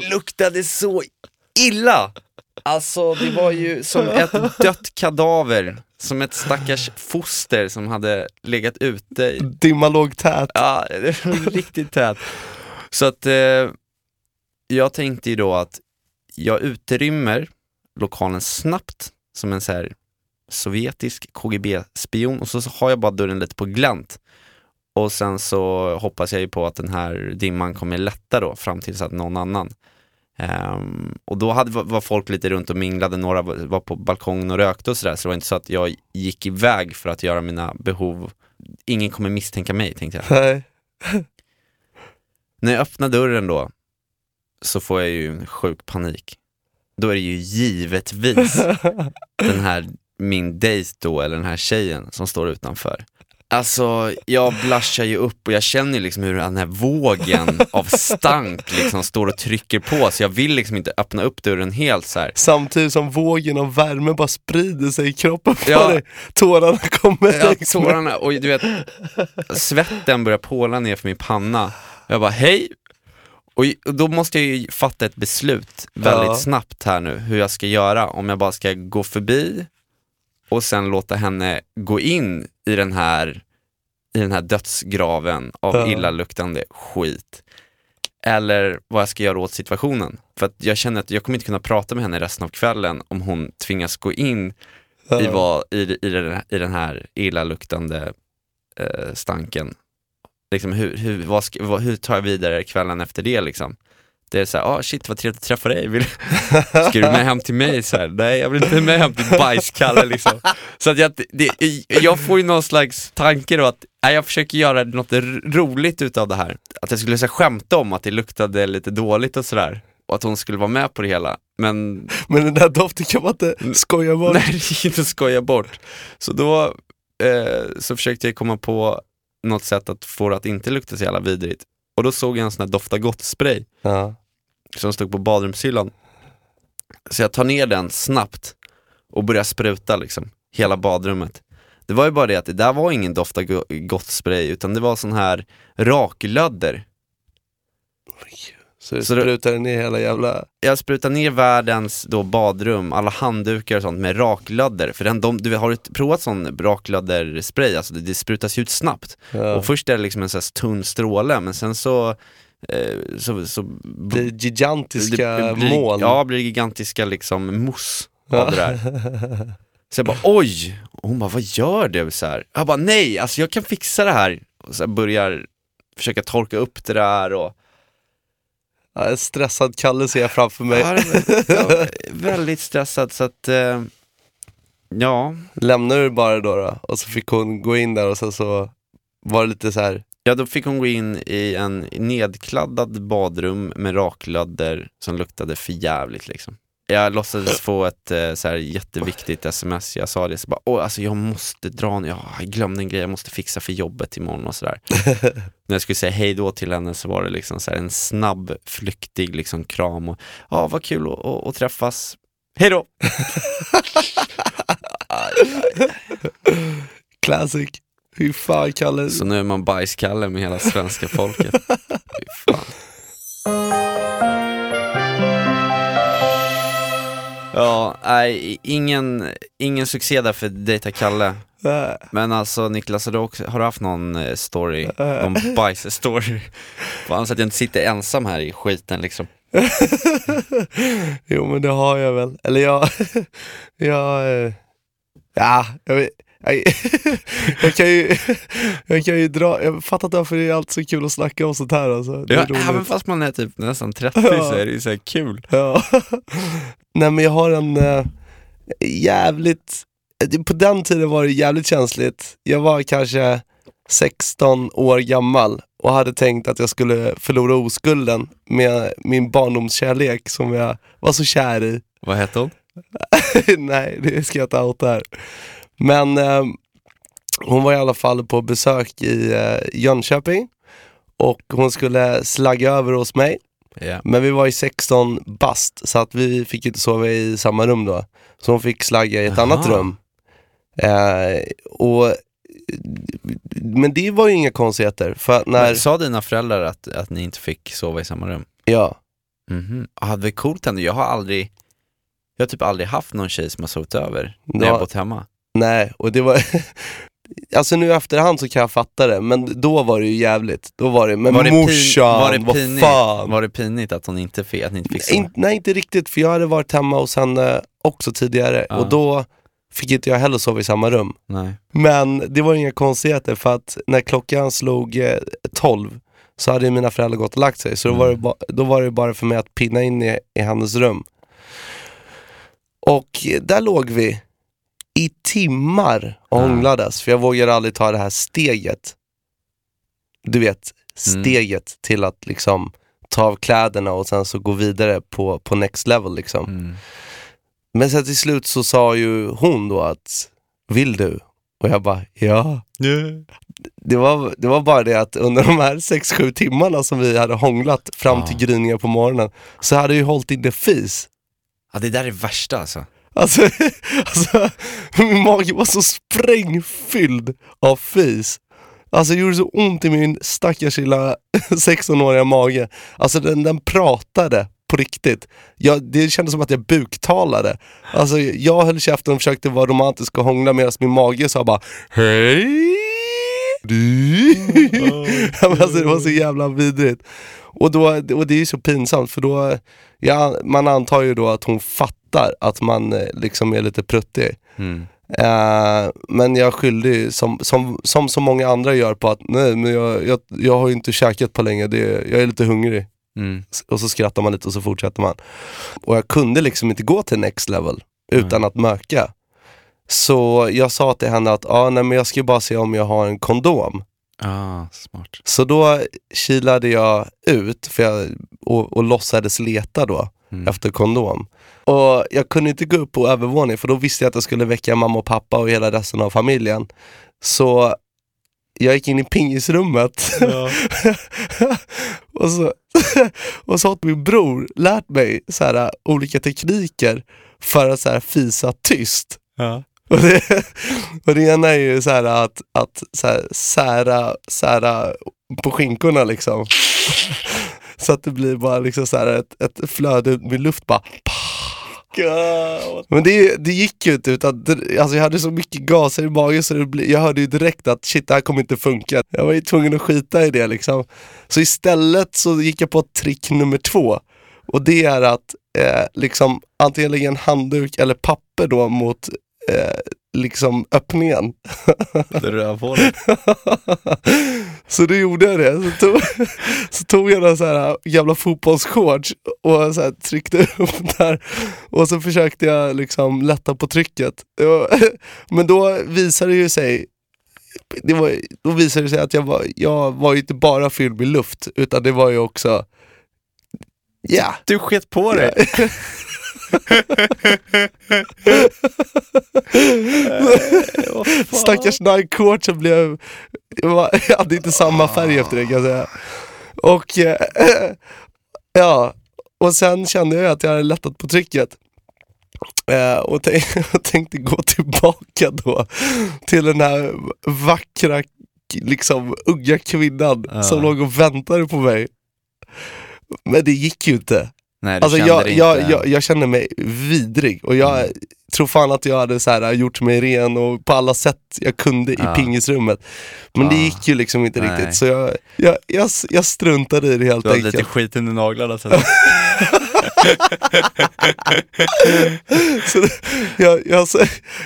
[SPEAKER 1] det luktade så illa! Alltså det var ju som ett dött kadaver, som ett stackars foster som hade legat ute i
[SPEAKER 2] Dimma låg tät.
[SPEAKER 1] Ja, riktigt tät. Så att eh, jag tänkte ju då att jag utrymmer lokalen snabbt som en så här sovjetisk KGB-spion och så så har jag bara dörren lite på glänt. Och sen så hoppas jag ju på att den här dimman kommer lätta då fram tills att någon annan. Ehm, och då hade, var folk lite runt och minglade, några var var på balkongen och rökte och sådär, så det var inte så att jag gick iväg för att göra mina behov. Ingen kommer misstänka mig tänkte jag.
[SPEAKER 2] Nej.
[SPEAKER 1] När jag öppnar dörren då så får jag ju en sjuk panik. Då är det ju givetvis [LAUGHS] den här, min dejt då, eller den här tjejen som står utanför. Alltså, jag blushar ju upp och jag känner ju liksom hur den här vågen av stank liksom står och trycker på, så jag vill liksom inte öppna upp dörren helt så här.
[SPEAKER 2] Samtidigt som vågen av värme bara sprider sig i kroppen på
[SPEAKER 1] Ja.
[SPEAKER 2] dig. Tårarna kommer
[SPEAKER 1] Ja, tårarna, och du vet, svetten börjar påla ner för min panna. Jag bara, hej! Och och då måste jag ju fatta ett beslut väldigt
[SPEAKER 2] Ja.
[SPEAKER 1] snabbt här nu, hur jag ska göra. Om jag bara ska gå förbi och sen låta henne gå in i den här, i den här dödsgraven av
[SPEAKER 2] Ja.
[SPEAKER 1] illaluktande skit. Eller vad jag ska göra åt situationen. För att jag känner att jag kommer inte kunna prata med henne resten av kvällen om hon tvingas gå in i, vad, i, i, den, i den här illaluktande eh, stanken. Liksom, hur, hur, vad ska, vad, hur tar jag vidare kvällen efter det liksom? Det är såhär, ah shit vad trevligt att träffa dig, vill, [LAUGHS] ska du med hem till mig? Så här, Nej jag vill inte med hem till bajskalle liksom. Så att jag, det, jag får ju någon slags tanke då att, nej, jag försöker göra något roligt utav det här. Att jag skulle så här, skämta om att det luktade lite dåligt och sådär. Och att hon skulle vara med på det hela. Men [LAUGHS]
[SPEAKER 2] Men den där doften kan man inte skoja bort.
[SPEAKER 1] Nej, det [LAUGHS] gick inte att skoja bort. Så då eh, så försökte jag komma på något sätt att få det att inte lukta så jävla vidrigt. Och då såg jag en sån här dofta gott-spray
[SPEAKER 2] Ja.
[SPEAKER 1] Som stod på badrumshyllan. Så jag tar ner den snabbt och börjar spruta liksom, hela badrummet. Det var ju bara det att det där var ingen dofta go- gott-spray utan det var sån här raklödder.
[SPEAKER 2] Så det- sprutar ner hela jävla...
[SPEAKER 1] jag sprutar ner världens då badrum, alla handdukar och sånt med raklödder. För den, de, du har du provat sån raklödderspray? Alltså det, det sprutas ut snabbt.
[SPEAKER 2] Ja.
[SPEAKER 1] Och först är det liksom en sån här tunn stråle, men sen så, så, så
[SPEAKER 2] Det är gigantiska
[SPEAKER 1] det- blir,
[SPEAKER 2] moln.
[SPEAKER 1] Ja, blir gigantiska liksom mousse av det där. Så jag bara oj! Och hon bara vad gör du? Så här. Jag bara nej, alltså jag kan fixa det här. Och så börjar försöka torka upp det där och
[SPEAKER 2] Ja, en stressad Kalle ser jag framför mig.
[SPEAKER 1] Ja, var väldigt stressad så att, eh, ja.
[SPEAKER 2] Lämnar du bara då, då? Och så fick hon gå in där och sen så var det lite så här.
[SPEAKER 1] Ja, då fick hon gå in i en nedkladdad badrum med raklödder som luktade för jävligt liksom. Jag låtsades få ett eh, så här jätteviktigt sms, jag sa det så bara, åh alltså jag måste dra nu, ja, jag glömde en grej jag måste fixa för jobbet imorgon och sådär. [LAUGHS] När jag skulle säga hej då till henne så var det liksom så här en snabb, flyktig liksom kram och, ja vad kul att träffas, hej då! [LAUGHS]
[SPEAKER 2] Classic. Hur fan Kalle.
[SPEAKER 1] Så nu är man bajskalle med hela svenska folket. [LAUGHS] Fy fan. Ja, nej, ingen, ingen succé där för Dejta Kalle.
[SPEAKER 2] Äh,
[SPEAKER 1] Men alltså Niklas, har du, också, har du haft någon eh, story, någon bajs-story? Fan så att jag inte sitter ensam här i skiten liksom. [LAUGHS]
[SPEAKER 2] jo men det har jag väl. Eller jag, [LAUGHS] jag, eh, ja, jag vet, [LAUGHS] jag, kan ju, [LAUGHS] jag kan ju dra, jag fattar inte varför det är alltid så kul att snacka om sånt här alltså. Det är
[SPEAKER 1] Ja, även fast man är typ nästan 30
[SPEAKER 2] Ja.
[SPEAKER 1] så är det ju så här kul.
[SPEAKER 2] Ja. [LAUGHS] Nej men jag har en eh, jävligt, eh, på den tiden var det jävligt känsligt. Jag var kanske 16 år gammal och hade tänkt att jag skulle förlora oskulden med min barndomskärlek som jag var så kär i.
[SPEAKER 1] Vad hette hon?
[SPEAKER 2] Nej, det ska jag inte outa här. Men eh, hon var i alla fall på besök i eh, Jönköping och hon skulle slagga över hos mig.
[SPEAKER 1] Ja.
[SPEAKER 2] Men vi var i 16 bast så att vi fick inte sova i samma rum då. Så hon fick slagga i ett
[SPEAKER 1] Aha.
[SPEAKER 2] annat rum. Eh, och, men det var ju inga konstigheter för när,
[SPEAKER 1] Men Sa dina föräldrar att, att ni inte fick sova i samma rum?
[SPEAKER 2] ja,
[SPEAKER 1] Mhm. Ah, det är coolt ändå. Jag har aldrig, jag har typ aldrig haft någon tjej som har sovit över när
[SPEAKER 2] Ja.
[SPEAKER 1] jag bott hemma.
[SPEAKER 2] Nej och det var [LAUGHS] Alltså nu i efterhand så kan jag fatta det, men då var det ju jävligt. Då var det, men
[SPEAKER 1] var det
[SPEAKER 2] morsan,
[SPEAKER 1] var det
[SPEAKER 2] vad
[SPEAKER 1] pinigt?
[SPEAKER 2] fan.
[SPEAKER 1] Var det pinigt att hon inte fick, att ni inte fick sova?
[SPEAKER 2] In, nej inte riktigt, för jag hade varit hemma hos henne också tidigare
[SPEAKER 1] Ja.
[SPEAKER 2] och då fick inte jag heller sova i samma rum.
[SPEAKER 1] Nej.
[SPEAKER 2] Men det var inga konstigheter för att när klockan slog eh, 12 så hade mina föräldrar gått och lagt sig. Så då, var det ba- då var det bara för mig att pinna in i, i hennes rum. Och eh, där låg vi i timmar och hånglades. För jag vågade aldrig ta det här steget. Du vet, steget till att liksom ta av kläderna och sen så gå vidare på, på next level liksom.
[SPEAKER 1] Mm.
[SPEAKER 2] Men sen till slut så sa ju hon då att, vill du? Och jag bara, ja. Det var, det var bara det att under de här 6-7 timmarna som vi hade hånglat fram
[SPEAKER 1] Ja.
[SPEAKER 2] till gryningen på morgonen så hade jag ju hållit inne fis.
[SPEAKER 1] Ja, det där är det värsta alltså.
[SPEAKER 2] Alltså, [LAUGHS] alltså, min mage var så sprängfylld av fis. Alltså det gjorde så ont i min stackars lilla [LAUGHS] 16-åriga mage. Alltså den, den pratade på riktigt. Jag, det kändes som att jag buktalade. Alltså jag höll käften och försökte vara romantisk och hångla medan min mage sa bara Hej! [LAUGHS] Alltså, det var så jävla vidrigt. Och, då, och det är ju så pinsamt för då, ja, man antar ju då att hon fattar att man eh, liksom är lite pruttig.
[SPEAKER 1] Mm.
[SPEAKER 2] Eh, men jag skyllde som, som, som så många andra gör, på att nej men jag, jag, jag har ju inte käkat på länge, det, jag är lite hungrig.
[SPEAKER 1] Mm.
[SPEAKER 2] Och så skrattar man lite och så fortsätter man. Och jag kunde liksom inte gå till next level utan att möka. Så jag sa till henne att ah, nej, men jag ska bara se om jag har en kondom.
[SPEAKER 1] Ah, smart.
[SPEAKER 2] Så då kilade jag ut för jag, och, och låtsades leta då
[SPEAKER 1] Mm.
[SPEAKER 2] efter kondom. Och jag kunde inte gå upp på övervåningen för då visste jag att jag skulle väcka mamma och pappa och hela resten av familjen. Så jag gick in i pingisrummet [LAUGHS] och, så, [LAUGHS] och så har min bror lärt mig så här, olika tekniker för att så här, fisa tyst.
[SPEAKER 1] Ja.
[SPEAKER 2] Och det, [LAUGHS] och det ena är ju så här att, att så här, sära, sära på skinkorna liksom. Så att det blir bara liksom så här ett, ett flöde med luft bara. Men det, det gick ju inte utan alltså jag hade så mycket gaser i magen så det ble, jag hörde ju direkt att shit det här kommer inte funka. Jag var ju tvungen att skita i det liksom. Så istället så gick jag på trick nummer två. Och det är att eh, liksom antingen lägga en handduk eller papper då mot eh, liksom öppningen. [LAUGHS]
[SPEAKER 1] Det rövhålet.
[SPEAKER 2] så då gjorde jag det. Så tog, så tog jag några så här gamla fotbollsshorts och så här tryckte upp där. Och så försökte jag liksom lätta på trycket. [LAUGHS] Men då visade det ju sig det var, då visade det sig att jag var, jag var ju inte bara fylld med luft, utan det var ju också Ja,
[SPEAKER 1] Du sket på dig. [LAUGHS]
[SPEAKER 2] Stackars Nike-shortsen blev, jag hade inte samma färg efter det kan jag säga. Och eh, ja, och sen kände jag att jag hade lättat på trycket. Eh, och, tänk, [LAUGHS] och tänkte gå tillbaka då till den här vackra, liksom unga kvinnan
[SPEAKER 1] Ja.
[SPEAKER 2] som låg och väntade på mig. Men det gick ju inte.
[SPEAKER 1] Nej,
[SPEAKER 2] Alltså jag,
[SPEAKER 1] det
[SPEAKER 2] jag, jag, jag kände mig vidrig och jag
[SPEAKER 1] Mm.
[SPEAKER 2] tror fan att jag hade så här, gjort mig ren och på alla sätt jag kunde i
[SPEAKER 1] Ja.
[SPEAKER 2] pingisrummet. Men det
[SPEAKER 1] Ah.
[SPEAKER 2] gick ju liksom inte
[SPEAKER 1] Nej.
[SPEAKER 2] riktigt så jag, jag, jag, jag struntade i det helt
[SPEAKER 1] Du hade
[SPEAKER 2] enkelt.
[SPEAKER 1] lite skit under naglarna sen. [LAUGHS]
[SPEAKER 2] så det- jag, jag, sa-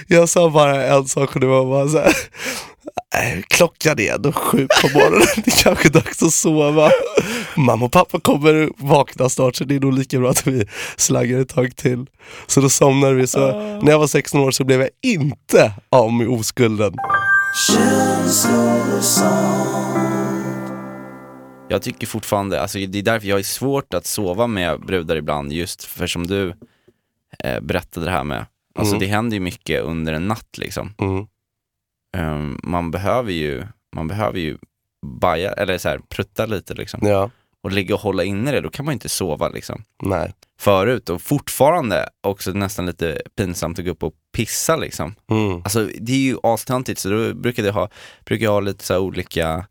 [SPEAKER 2] jag sa bara en sak och det var bara så här. "Nej, Klockan är ändå sju på morgonen, [LAUGHS] det är kanske dags att sova. Mamma och pappa kommer vakna snart så det är nog lika bra att vi slaggar ett tag till. Så då somnade vi. Så när jag var 16 år så blev jag inte av med oskulden.
[SPEAKER 1] Jag tycker fortfarande, alltså det är därför jag är svårt att sova med brudar ibland, just för som du eh, berättade det här med. Alltså
[SPEAKER 2] Mm.
[SPEAKER 1] det händer ju mycket under en natt liksom.
[SPEAKER 2] Mm.
[SPEAKER 1] Ehm, man behöver ju, man behöver ju baja, eller så här, prutta lite liksom.
[SPEAKER 2] Ja,
[SPEAKER 1] Och ligga och hålla inne det, då kan man ju inte sova liksom.
[SPEAKER 2] nej.
[SPEAKER 1] Förut och fortfarande också nästan lite pinsamt att gå upp och pissa liksom.
[SPEAKER 2] Mm.
[SPEAKER 1] Alltså det är ju astöntigt så då brukar jag ha, brukar jag ha lite så olika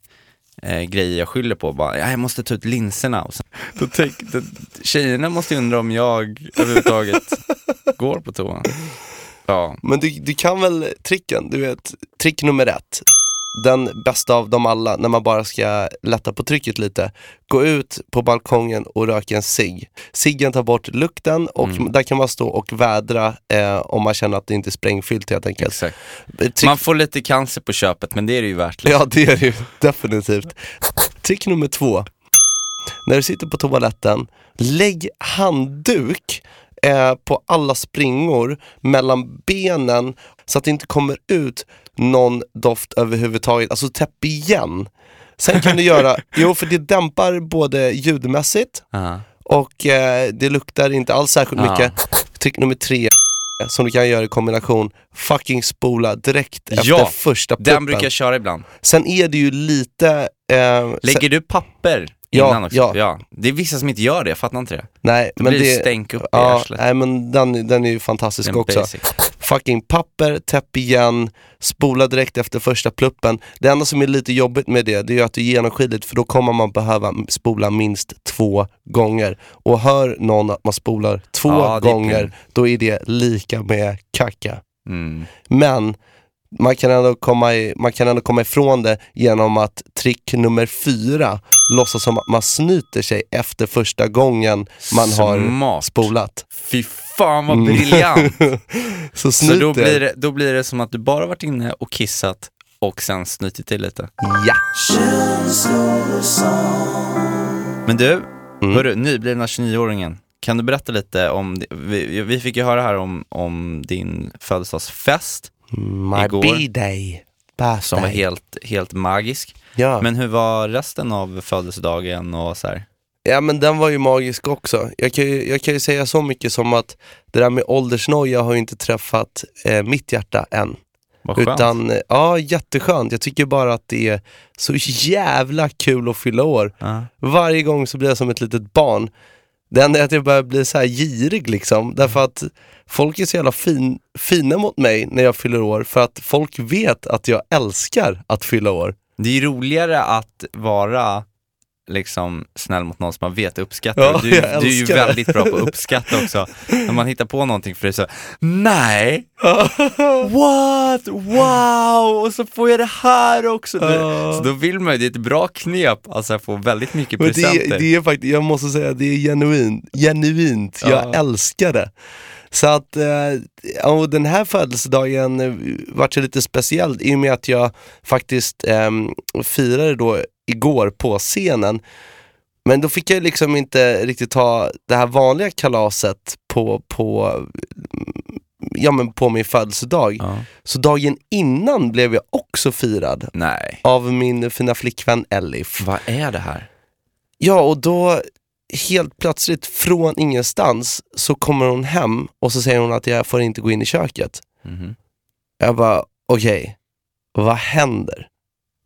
[SPEAKER 1] eh, grejer jag skyller på. Bara, "Ja, jag måste ta ut linserna. Och så, då tänk, då, tjejerna måste undra om jag överhuvudtaget [LAUGHS] går på toa. Ja,
[SPEAKER 2] Men du, du kan väl tricken, du vet, trick nummer ett. Den bästa av dem alla, när man bara ska lätta på trycket lite. Gå ut på balkongen och röka en cigg. Ciggen tar bort lukten och
[SPEAKER 1] Mm.
[SPEAKER 2] där kan man stå och vädra eh, om man känner att det inte är sprängfyllt helt enkelt.
[SPEAKER 1] exakt.
[SPEAKER 2] Trick,
[SPEAKER 1] Man får lite cancer på köpet men det är det ju värt. Liksom.
[SPEAKER 2] Ja det är det ju, [LAUGHS] definitivt. Trick nummer två. När du sitter på toaletten, lägg handduk eh, på alla springor mellan benen så att det inte kommer ut någon doft överhuvudtaget. Alltså täpp igen. Sen kan du göra, [LAUGHS] jo för det dämpar både ljudmässigt
[SPEAKER 1] Ja.
[SPEAKER 2] och eh, det luktar inte alls särskilt
[SPEAKER 1] Ja.
[SPEAKER 2] mycket. Trick nummer tre som du kan göra i kombination, fucking spola direkt efter
[SPEAKER 1] Ja,
[SPEAKER 2] första pluppen.
[SPEAKER 1] Den brukar jag köra ibland.
[SPEAKER 2] Sen är det ju lite... Eh,
[SPEAKER 1] Lägger
[SPEAKER 2] sen,
[SPEAKER 1] du papper
[SPEAKER 2] Ja,
[SPEAKER 1] innan också?
[SPEAKER 2] ja.
[SPEAKER 1] Det är vissa som inte gör det, jag fattar inte det.
[SPEAKER 2] nej,
[SPEAKER 1] Det
[SPEAKER 2] men
[SPEAKER 1] blir
[SPEAKER 2] det...
[SPEAKER 1] stänk upp i
[SPEAKER 2] Ja,
[SPEAKER 1] arslet.
[SPEAKER 2] nej men den, den är ju fantastisk
[SPEAKER 1] Den
[SPEAKER 2] också.
[SPEAKER 1] basic.
[SPEAKER 2] Fucking papper, täpp igen, spola direkt efter första pluppen. Det enda som är lite jobbigt med det, det är att det är genomskinligt för då kommer man behöva spola minst två gånger. Och hör någon att man spolar två
[SPEAKER 1] Ja, är
[SPEAKER 2] gånger, då är det lika med kacka.
[SPEAKER 1] Mm.
[SPEAKER 2] Men man kan, ändå komma i, man kan ändå komma ifrån det genom att trick nummer fyra, låtsas som att man snyter sig efter första gången man har
[SPEAKER 1] Smart.
[SPEAKER 2] spolat.
[SPEAKER 1] Fy fan vad
[SPEAKER 2] Mm.
[SPEAKER 1] briljant! [LAUGHS]
[SPEAKER 2] Så
[SPEAKER 1] Så
[SPEAKER 2] snyt
[SPEAKER 1] då blir, det, då blir det som att du bara varit inne och kissat och sen snytit till lite.
[SPEAKER 2] Ja.
[SPEAKER 1] Men du,
[SPEAKER 2] Mm.
[SPEAKER 1] hörru, nyblivna 29-åringen. Kan du berätta lite om, vi, vi fick ju höra här om, om din födelsedagsfest
[SPEAKER 2] My
[SPEAKER 1] Igår.
[SPEAKER 2] B-day.
[SPEAKER 1] Som var helt, helt magisk.
[SPEAKER 2] ja.
[SPEAKER 1] Men hur var resten av födelsedagen och så här?
[SPEAKER 2] ja men den var ju magisk också. Jag kan ju, jag kan ju säga så mycket som att det där med åldersnoja har ju inte träffat eh, mitt hjärta än.
[SPEAKER 1] Vad skönt.
[SPEAKER 2] Utan, eh, ja jätteskönt. Jag tycker bara att det är så jävla kul att fylla år.
[SPEAKER 1] Ja.
[SPEAKER 2] Varje gång så blir jag som ett litet barn. Det enda är att jag börjar bli så här girig liksom. Därför att folk är så jävla fin, fina mot mig när jag fyller år. För att folk vet att jag älskar att fylla år.
[SPEAKER 1] Det är ju roligare att vara liksom snäll mot någon som man vet uppskattar.
[SPEAKER 2] Ja,
[SPEAKER 1] du,
[SPEAKER 2] jag
[SPEAKER 1] du är ju väldigt bra på att uppskatta också. När man hittar på någonting för dig så, nej, [LAUGHS] what, wow, och så får jag det här också.
[SPEAKER 2] Ja.
[SPEAKER 1] Så då vill man ju, det är ett bra knep, alltså att få väldigt mycket
[SPEAKER 2] Men
[SPEAKER 1] presenter.
[SPEAKER 2] det, det är faktiskt, jag måste säga, det är genuint. genuint. Jag
[SPEAKER 1] Ja.
[SPEAKER 2] älskar det. Så att, eh, och den här födelsedagen eh, vart ju lite speciell i och med att jag faktiskt eh, firade då igår på scenen. Men då fick jag liksom inte riktigt ta det här vanliga kalaset på, på, mm, ja, men på min födelsedag.
[SPEAKER 1] Ja.
[SPEAKER 2] Så dagen innan blev jag också firad
[SPEAKER 1] Nej,
[SPEAKER 2] av min fina flickvän Elif.
[SPEAKER 1] vad är det här?
[SPEAKER 2] Ja, och då helt plötsligt från ingenstans så kommer hon hem och så säger hon att jag får inte gå in i köket.
[SPEAKER 1] Mhm.
[SPEAKER 2] Jag bara, okej, vad händer?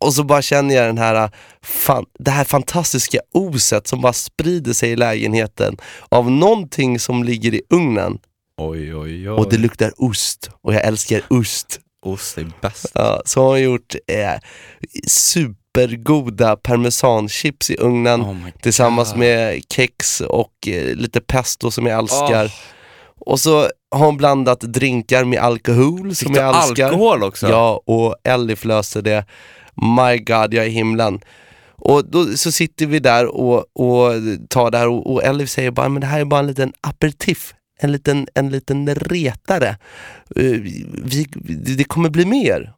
[SPEAKER 2] Och så bara känner jag den här, fan, det här fantastiska oset som bara sprider sig i lägenheten av någonting som ligger i ugnen
[SPEAKER 1] Oj, oj, oj.
[SPEAKER 2] och det luktar ost och jag älskar ost.
[SPEAKER 1] Ost är bäst.
[SPEAKER 2] Ja, så har hon gjort eh, supergoda parmesanchips i ugnen
[SPEAKER 1] Oh
[SPEAKER 2] tillsammans med kex och eh, lite pesto som jag älskar.
[SPEAKER 1] Åh.
[SPEAKER 2] Och så har hon blandat drinkar med alkohol
[SPEAKER 1] Fick
[SPEAKER 2] som jag älskar.
[SPEAKER 1] alkohol också?
[SPEAKER 2] Ja, och Elif löste det. My God, jag är i himlen. Och då så sitter vi där och, och tar det här och, och Elif säger bara, men det här är bara en liten aperitif. En liten, en liten retare. Eh, vi, det kommer bli mer.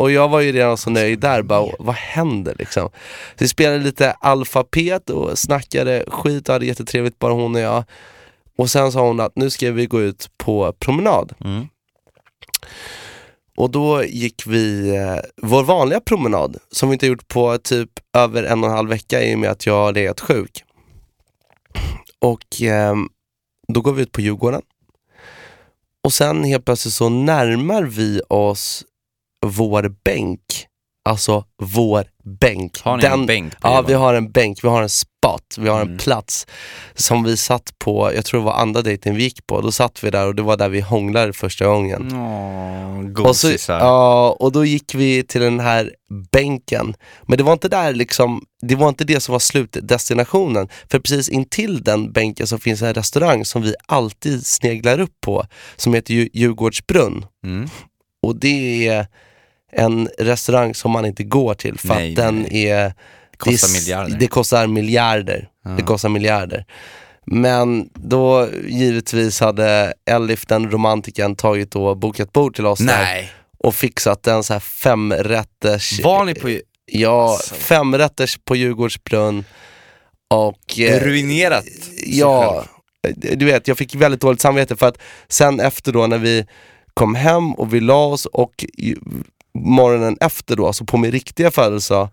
[SPEAKER 2] Och jag var ju redan så nöjd där, bara, vad händer liksom? Så vi spelade lite alfabet och snackade skit och hade jättetrevligt bara hon och jag. Och sen sa hon att nu ska vi gå ut på promenad.
[SPEAKER 1] Mm.
[SPEAKER 2] Och då gick vi eh, vår vanliga promenad, som vi inte gjort på typ över en och en halv vecka i och med att jag har legat sjuk. Och ehm, då går vi ut på Djurgården. Och sen helt plötsligt så närmar vi oss vår bänk. Alltså vår bänk.
[SPEAKER 1] Har ni en bänk på
[SPEAKER 2] Ja, vi har en bänk, vi har en spot, vi har en
[SPEAKER 1] Mm.
[SPEAKER 2] plats som vi satt på, jag tror det var andra dejten vi gick på. Då satt vi där och det var där vi hånglade första gången.
[SPEAKER 1] Åh,
[SPEAKER 2] Och, så, ja, och då gick vi till den här bänken. Men det var inte där liksom, det var inte det som var slutdestinationen. För precis intill den bänken så finns en restaurang som vi alltid sneglar upp på, som heter Dju- Djurgårdsbrunn.
[SPEAKER 1] Mm.
[SPEAKER 2] Och det är en restaurang som man inte går till för
[SPEAKER 1] Nej,
[SPEAKER 2] att den
[SPEAKER 1] nej.
[SPEAKER 2] är...
[SPEAKER 1] Kostar
[SPEAKER 2] det, är s-
[SPEAKER 1] miljarder.
[SPEAKER 2] Det kostar miljarder.
[SPEAKER 1] Ja.
[SPEAKER 2] Det kostar miljarder. Men då givetvis hade Elif, den romantiken, tagit och bokat bord till oss där
[SPEAKER 1] Nej,
[SPEAKER 2] och fixat en så här femrätters...
[SPEAKER 1] var ni på
[SPEAKER 2] Ja,
[SPEAKER 1] Alltså.
[SPEAKER 2] femrätters på Djurgårdsbrunn. Och... eh,
[SPEAKER 1] ruinerat
[SPEAKER 2] Ja,
[SPEAKER 1] själv?
[SPEAKER 2] du vet jag fick väldigt dåligt samvete för att sen efter då när vi kom hem och vi la oss och morgonen efter då, alltså på min riktiga födelsedag,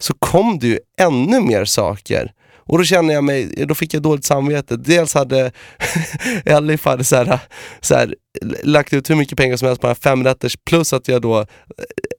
[SPEAKER 2] så kom det ju ännu mer saker. Och då kände jag mig, då fick jag dåligt samvete. Dels hade [LAUGHS] Elif hade så här, så här, lagt ut hur mycket pengar som helst på den här femrätters plus att jag då eh,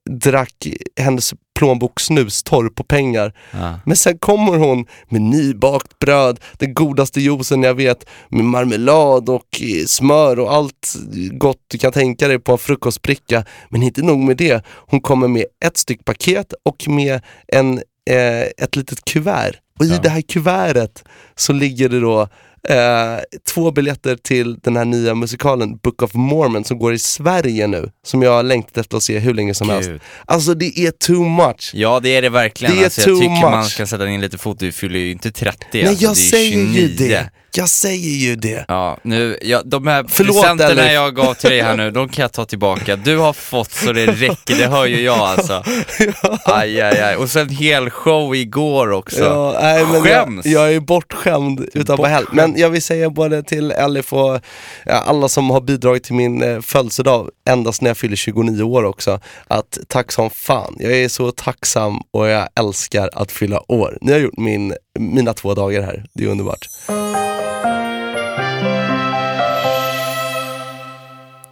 [SPEAKER 2] drack hennes plånbok snustorr på pengar.
[SPEAKER 1] Ja.
[SPEAKER 2] Men sen kommer hon med nybakt bröd, den godaste juicen jag vet, med marmelad och eh, smör och allt gott du kan tänka dig på en frukostbricka. Men inte nog med det, hon kommer med ett styck paket och med en, eh, ett litet kuvert. Och i
[SPEAKER 1] Ja.
[SPEAKER 2] det här kuvertet så ligger det då eh, två biljetter till den här nya musikalen Book of Mormon som går i Sverige nu, som jag har längtat efter att se hur länge som helst.
[SPEAKER 1] Gud.
[SPEAKER 2] Alltså det är too much.
[SPEAKER 1] Ja det är det verkligen,
[SPEAKER 2] Det är
[SPEAKER 1] alltså,
[SPEAKER 2] too
[SPEAKER 1] jag tycker man
[SPEAKER 2] much.
[SPEAKER 1] ska sätta in lite fot, du fyller ju inte 30
[SPEAKER 2] Nej
[SPEAKER 1] alltså,
[SPEAKER 2] jag säger ju
[SPEAKER 1] 29.
[SPEAKER 2] det. Jag säger ju det.
[SPEAKER 1] Ja, nu, ja, de här
[SPEAKER 2] Förlåt,
[SPEAKER 1] presenterna
[SPEAKER 2] Elif.
[SPEAKER 1] jag gav till dig här nu, de kan jag ta tillbaka. Du har fått så det räcker, det hör ju jag alltså. [LAUGHS] Aj, aj, aj. Och sen hel show igår också.
[SPEAKER 2] Ja, nej, men
[SPEAKER 1] Skäms!
[SPEAKER 2] Jag, jag är bortskämd utan på helg. Men jag vill säga både till Elif och alla som har bidragit till min eh, födelsedag endast när jag fyller 29 år också, att tack som fan. Jag är så tacksam och jag älskar att fylla år. Ni har gjort min, mina två dagar här, det är underbart.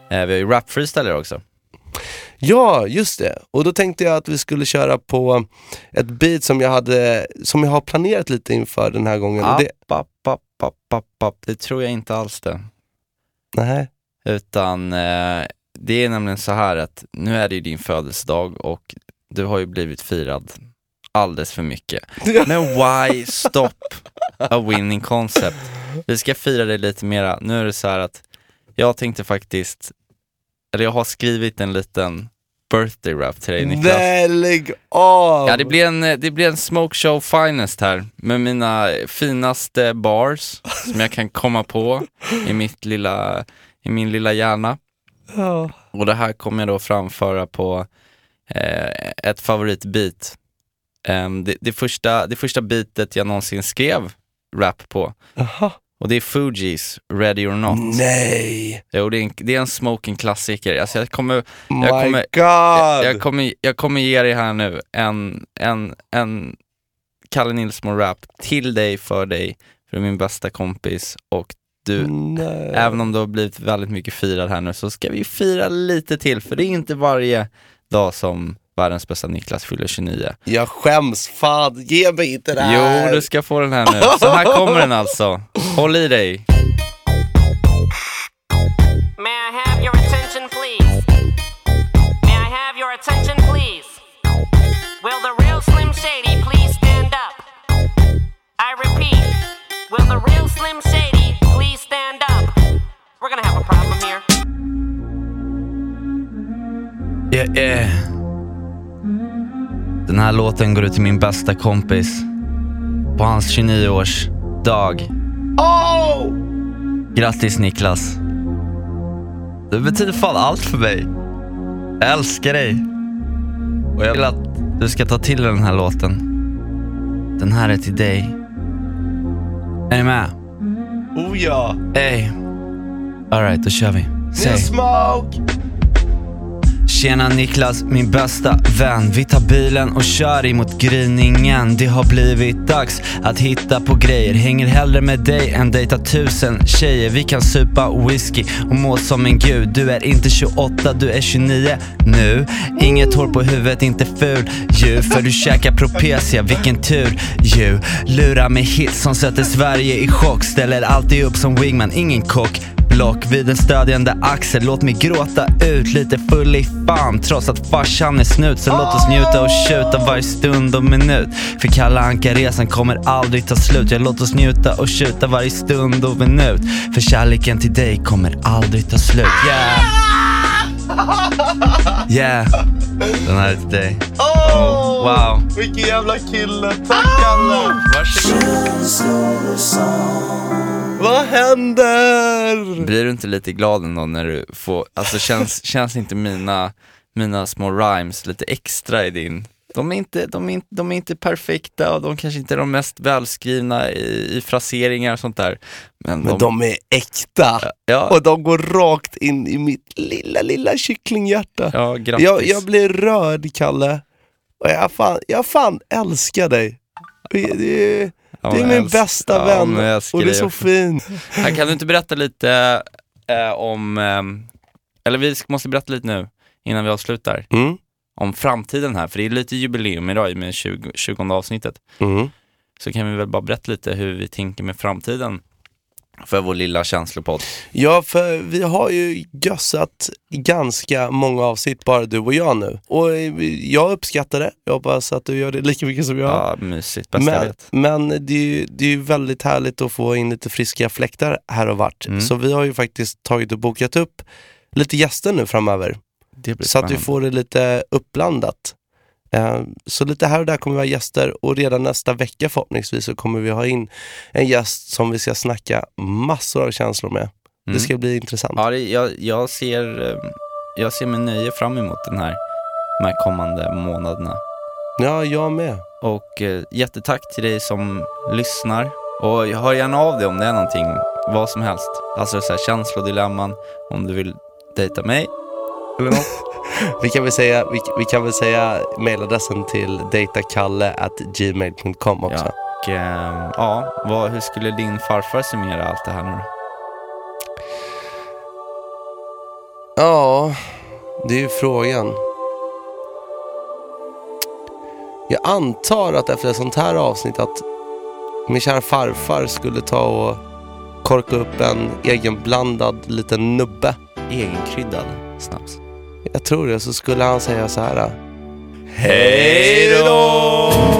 [SPEAKER 1] Eh, vi har ju rap freestyler också.
[SPEAKER 2] Ja, just det. Och då tänkte jag att vi skulle köra på ett beat som jag, hade, som jag har planerat lite inför den här gången. Det,
[SPEAKER 1] App, app, app, app, app, app. Det tror jag inte alls det.
[SPEAKER 2] nej.
[SPEAKER 1] Utan eh, det är nämligen så här att nu är det ju din födelsedag och du har ju blivit firad alldeles för mycket. Men why stop a winning concept? Vi ska fira det lite mera. Nu är det så här att jag tänkte faktiskt, eller jag har skrivit en liten birthday rap till dig Niklas.
[SPEAKER 2] Nej, lägg av!
[SPEAKER 1] Ja, det blir, en, det blir en smoke show finest här med mina finaste bars som jag kan komma på i, mitt lilla, i min lilla hjärna.
[SPEAKER 2] Ja.
[SPEAKER 1] Och det här kommer jag då framföra på eh, ett favoritbeat. Em, det, det, första, det första beatet jag någonsin skrev rap på.
[SPEAKER 2] Jaha.
[SPEAKER 1] Och det är Fugees Ready or Not.
[SPEAKER 2] Nej!
[SPEAKER 1] Jo, det är en, det är en smoking klassiker. Alltså jag kommer,
[SPEAKER 2] My
[SPEAKER 1] jag kommer,
[SPEAKER 2] God!
[SPEAKER 1] jag, jag, kommer, jag kommer ge dig här nu en, en, en Kalle Nilsson-rap till dig, för dig, för min bästa kompis och du,
[SPEAKER 2] Nej.
[SPEAKER 1] även om du har blivit väldigt mycket firad här nu så ska vi fira lite till, för det är inte varje dag som världens bästa Niklas fyller 29.
[SPEAKER 2] Jag skäms, fan ge mig inte det här!
[SPEAKER 1] Jo, du ska få den här nu. Så här kommer den alltså. Håll i dig. Yeah, yeah. Den här låten går ut till min bästa kompis. På hans 29-årsdag.
[SPEAKER 2] Oh!
[SPEAKER 1] Grattis Niklas. Du betyder fan allt för mig. Jag älskar dig. Och jag vill att du ska ta till dig den här låten. Den här är till dig. Är ni med?
[SPEAKER 2] Oh ja!
[SPEAKER 1] Ey. Alright, då kör vi. Säg.
[SPEAKER 2] Smoke!
[SPEAKER 1] Tjena Niklas, min bästa vän. Vi tar bilen och kör emot gryningen. Det har blivit dags att hitta på grejer. Hänger hellre med dig än dejta tusen tjejer. Vi kan supa whisky och må som en gud. Du är inte 28, du är 29 nu. Inget hår på huvudet, inte ful ju. För du käkar propecia, vilken tur ju. Lura med hits som sätter Sverige i chock. Ställer alltid upp som wingman, ingen kock block vid en stödjande axel Låt mig gråta ut lite full i fan Trots att farsan är snut Så låt oss njuta och tjuta varje stund och minut För Kalle Anka-resan kommer aldrig ta slut Ja, låt oss njuta och tjuta varje stund och minut För kärleken till dig kommer aldrig ta slut Yeah! Yeah! Den här är till dig
[SPEAKER 2] Oh!
[SPEAKER 1] Wow!
[SPEAKER 2] Vilken jävla kille! Tack Kalle!
[SPEAKER 1] Varsågod
[SPEAKER 2] Vad händer?
[SPEAKER 1] Blir du inte lite glad ändå när du får, alltså känns, [LAUGHS] känns inte mina, mina små rhymes lite extra i din? De är, inte, de, är inte, de är inte perfekta och de kanske inte är de mest välskrivna i, i fraseringar och sånt där. Men,
[SPEAKER 2] Men de är äkta!
[SPEAKER 1] ja,
[SPEAKER 2] Och de går rakt in i mitt lilla, lilla kycklinghjärta.
[SPEAKER 1] ja, grattis.
[SPEAKER 2] Jag, jag blir rörd, Kalle. Och jag fan, jag fan älskar dig. Det, det,
[SPEAKER 1] Ja,
[SPEAKER 2] det är min bästa
[SPEAKER 1] ja,
[SPEAKER 2] vän
[SPEAKER 1] älskar
[SPEAKER 2] och du är så fin.
[SPEAKER 1] Kan du inte berätta lite eh, om, eh, eller vi måste berätta lite nu innan vi avslutar,
[SPEAKER 2] Mm.
[SPEAKER 1] om framtiden här, för det är lite jubileum idag med 20, 20 avsnittet.
[SPEAKER 2] Mm.
[SPEAKER 1] så kan vi väl bara berätta lite hur vi tänker med framtiden för vår lilla känslopodd.
[SPEAKER 2] Ja, för vi har ju gössat ganska många avsnitt, bara du och jag nu. Och eh, jag uppskattar det. Jag hoppas att du gör det lika mycket som jag.
[SPEAKER 1] Ja, mysigt, bästa jag
[SPEAKER 2] Men,
[SPEAKER 1] vet.
[SPEAKER 2] men det är ju det är ju väldigt härligt att få in lite friska fläktar här och vart.
[SPEAKER 1] Mm.
[SPEAKER 2] Så vi har ju faktiskt tagit och bokat upp lite gäster nu framöver.
[SPEAKER 1] Det blir
[SPEAKER 2] Så att
[SPEAKER 1] spännande.
[SPEAKER 2] får det lite uppblandat. Eh, Så lite här och där kommer vi ha gäster och redan nästa vecka förhoppningsvis så kommer vi ha in en gäst som vi ska snacka massor av känslor med. Det
[SPEAKER 1] Mm.
[SPEAKER 2] ska bli intressant.
[SPEAKER 1] Ja, det, jag, jag, ser, eh, jag ser med nöje fram emot den här, de här kommande månaderna.
[SPEAKER 2] Ja, jag med.
[SPEAKER 1] Och eh, jättetack till dig som lyssnar. Och hör gärna av dig om det är någonting, vad som helst. Alltså så här, känslodilemman, om du vill dejta mig eller något. [LAUGHS]
[SPEAKER 2] Vi kan väl säga, vi, vi kan väl säga mailadressen till datakalle@gmail.com också.
[SPEAKER 1] Ja. Och eh, ja, vad, hur skulle din farfar summera allt det här nu då?
[SPEAKER 2] Ja, det är ju frågan. Jag antar att efter ett sånt här avsnitt att min kära farfar skulle ta och korka upp en egenblandad liten nubbe.
[SPEAKER 1] Egenkryddad snaps.
[SPEAKER 2] Jag tror det, så skulle han säga så här.
[SPEAKER 1] Hej då!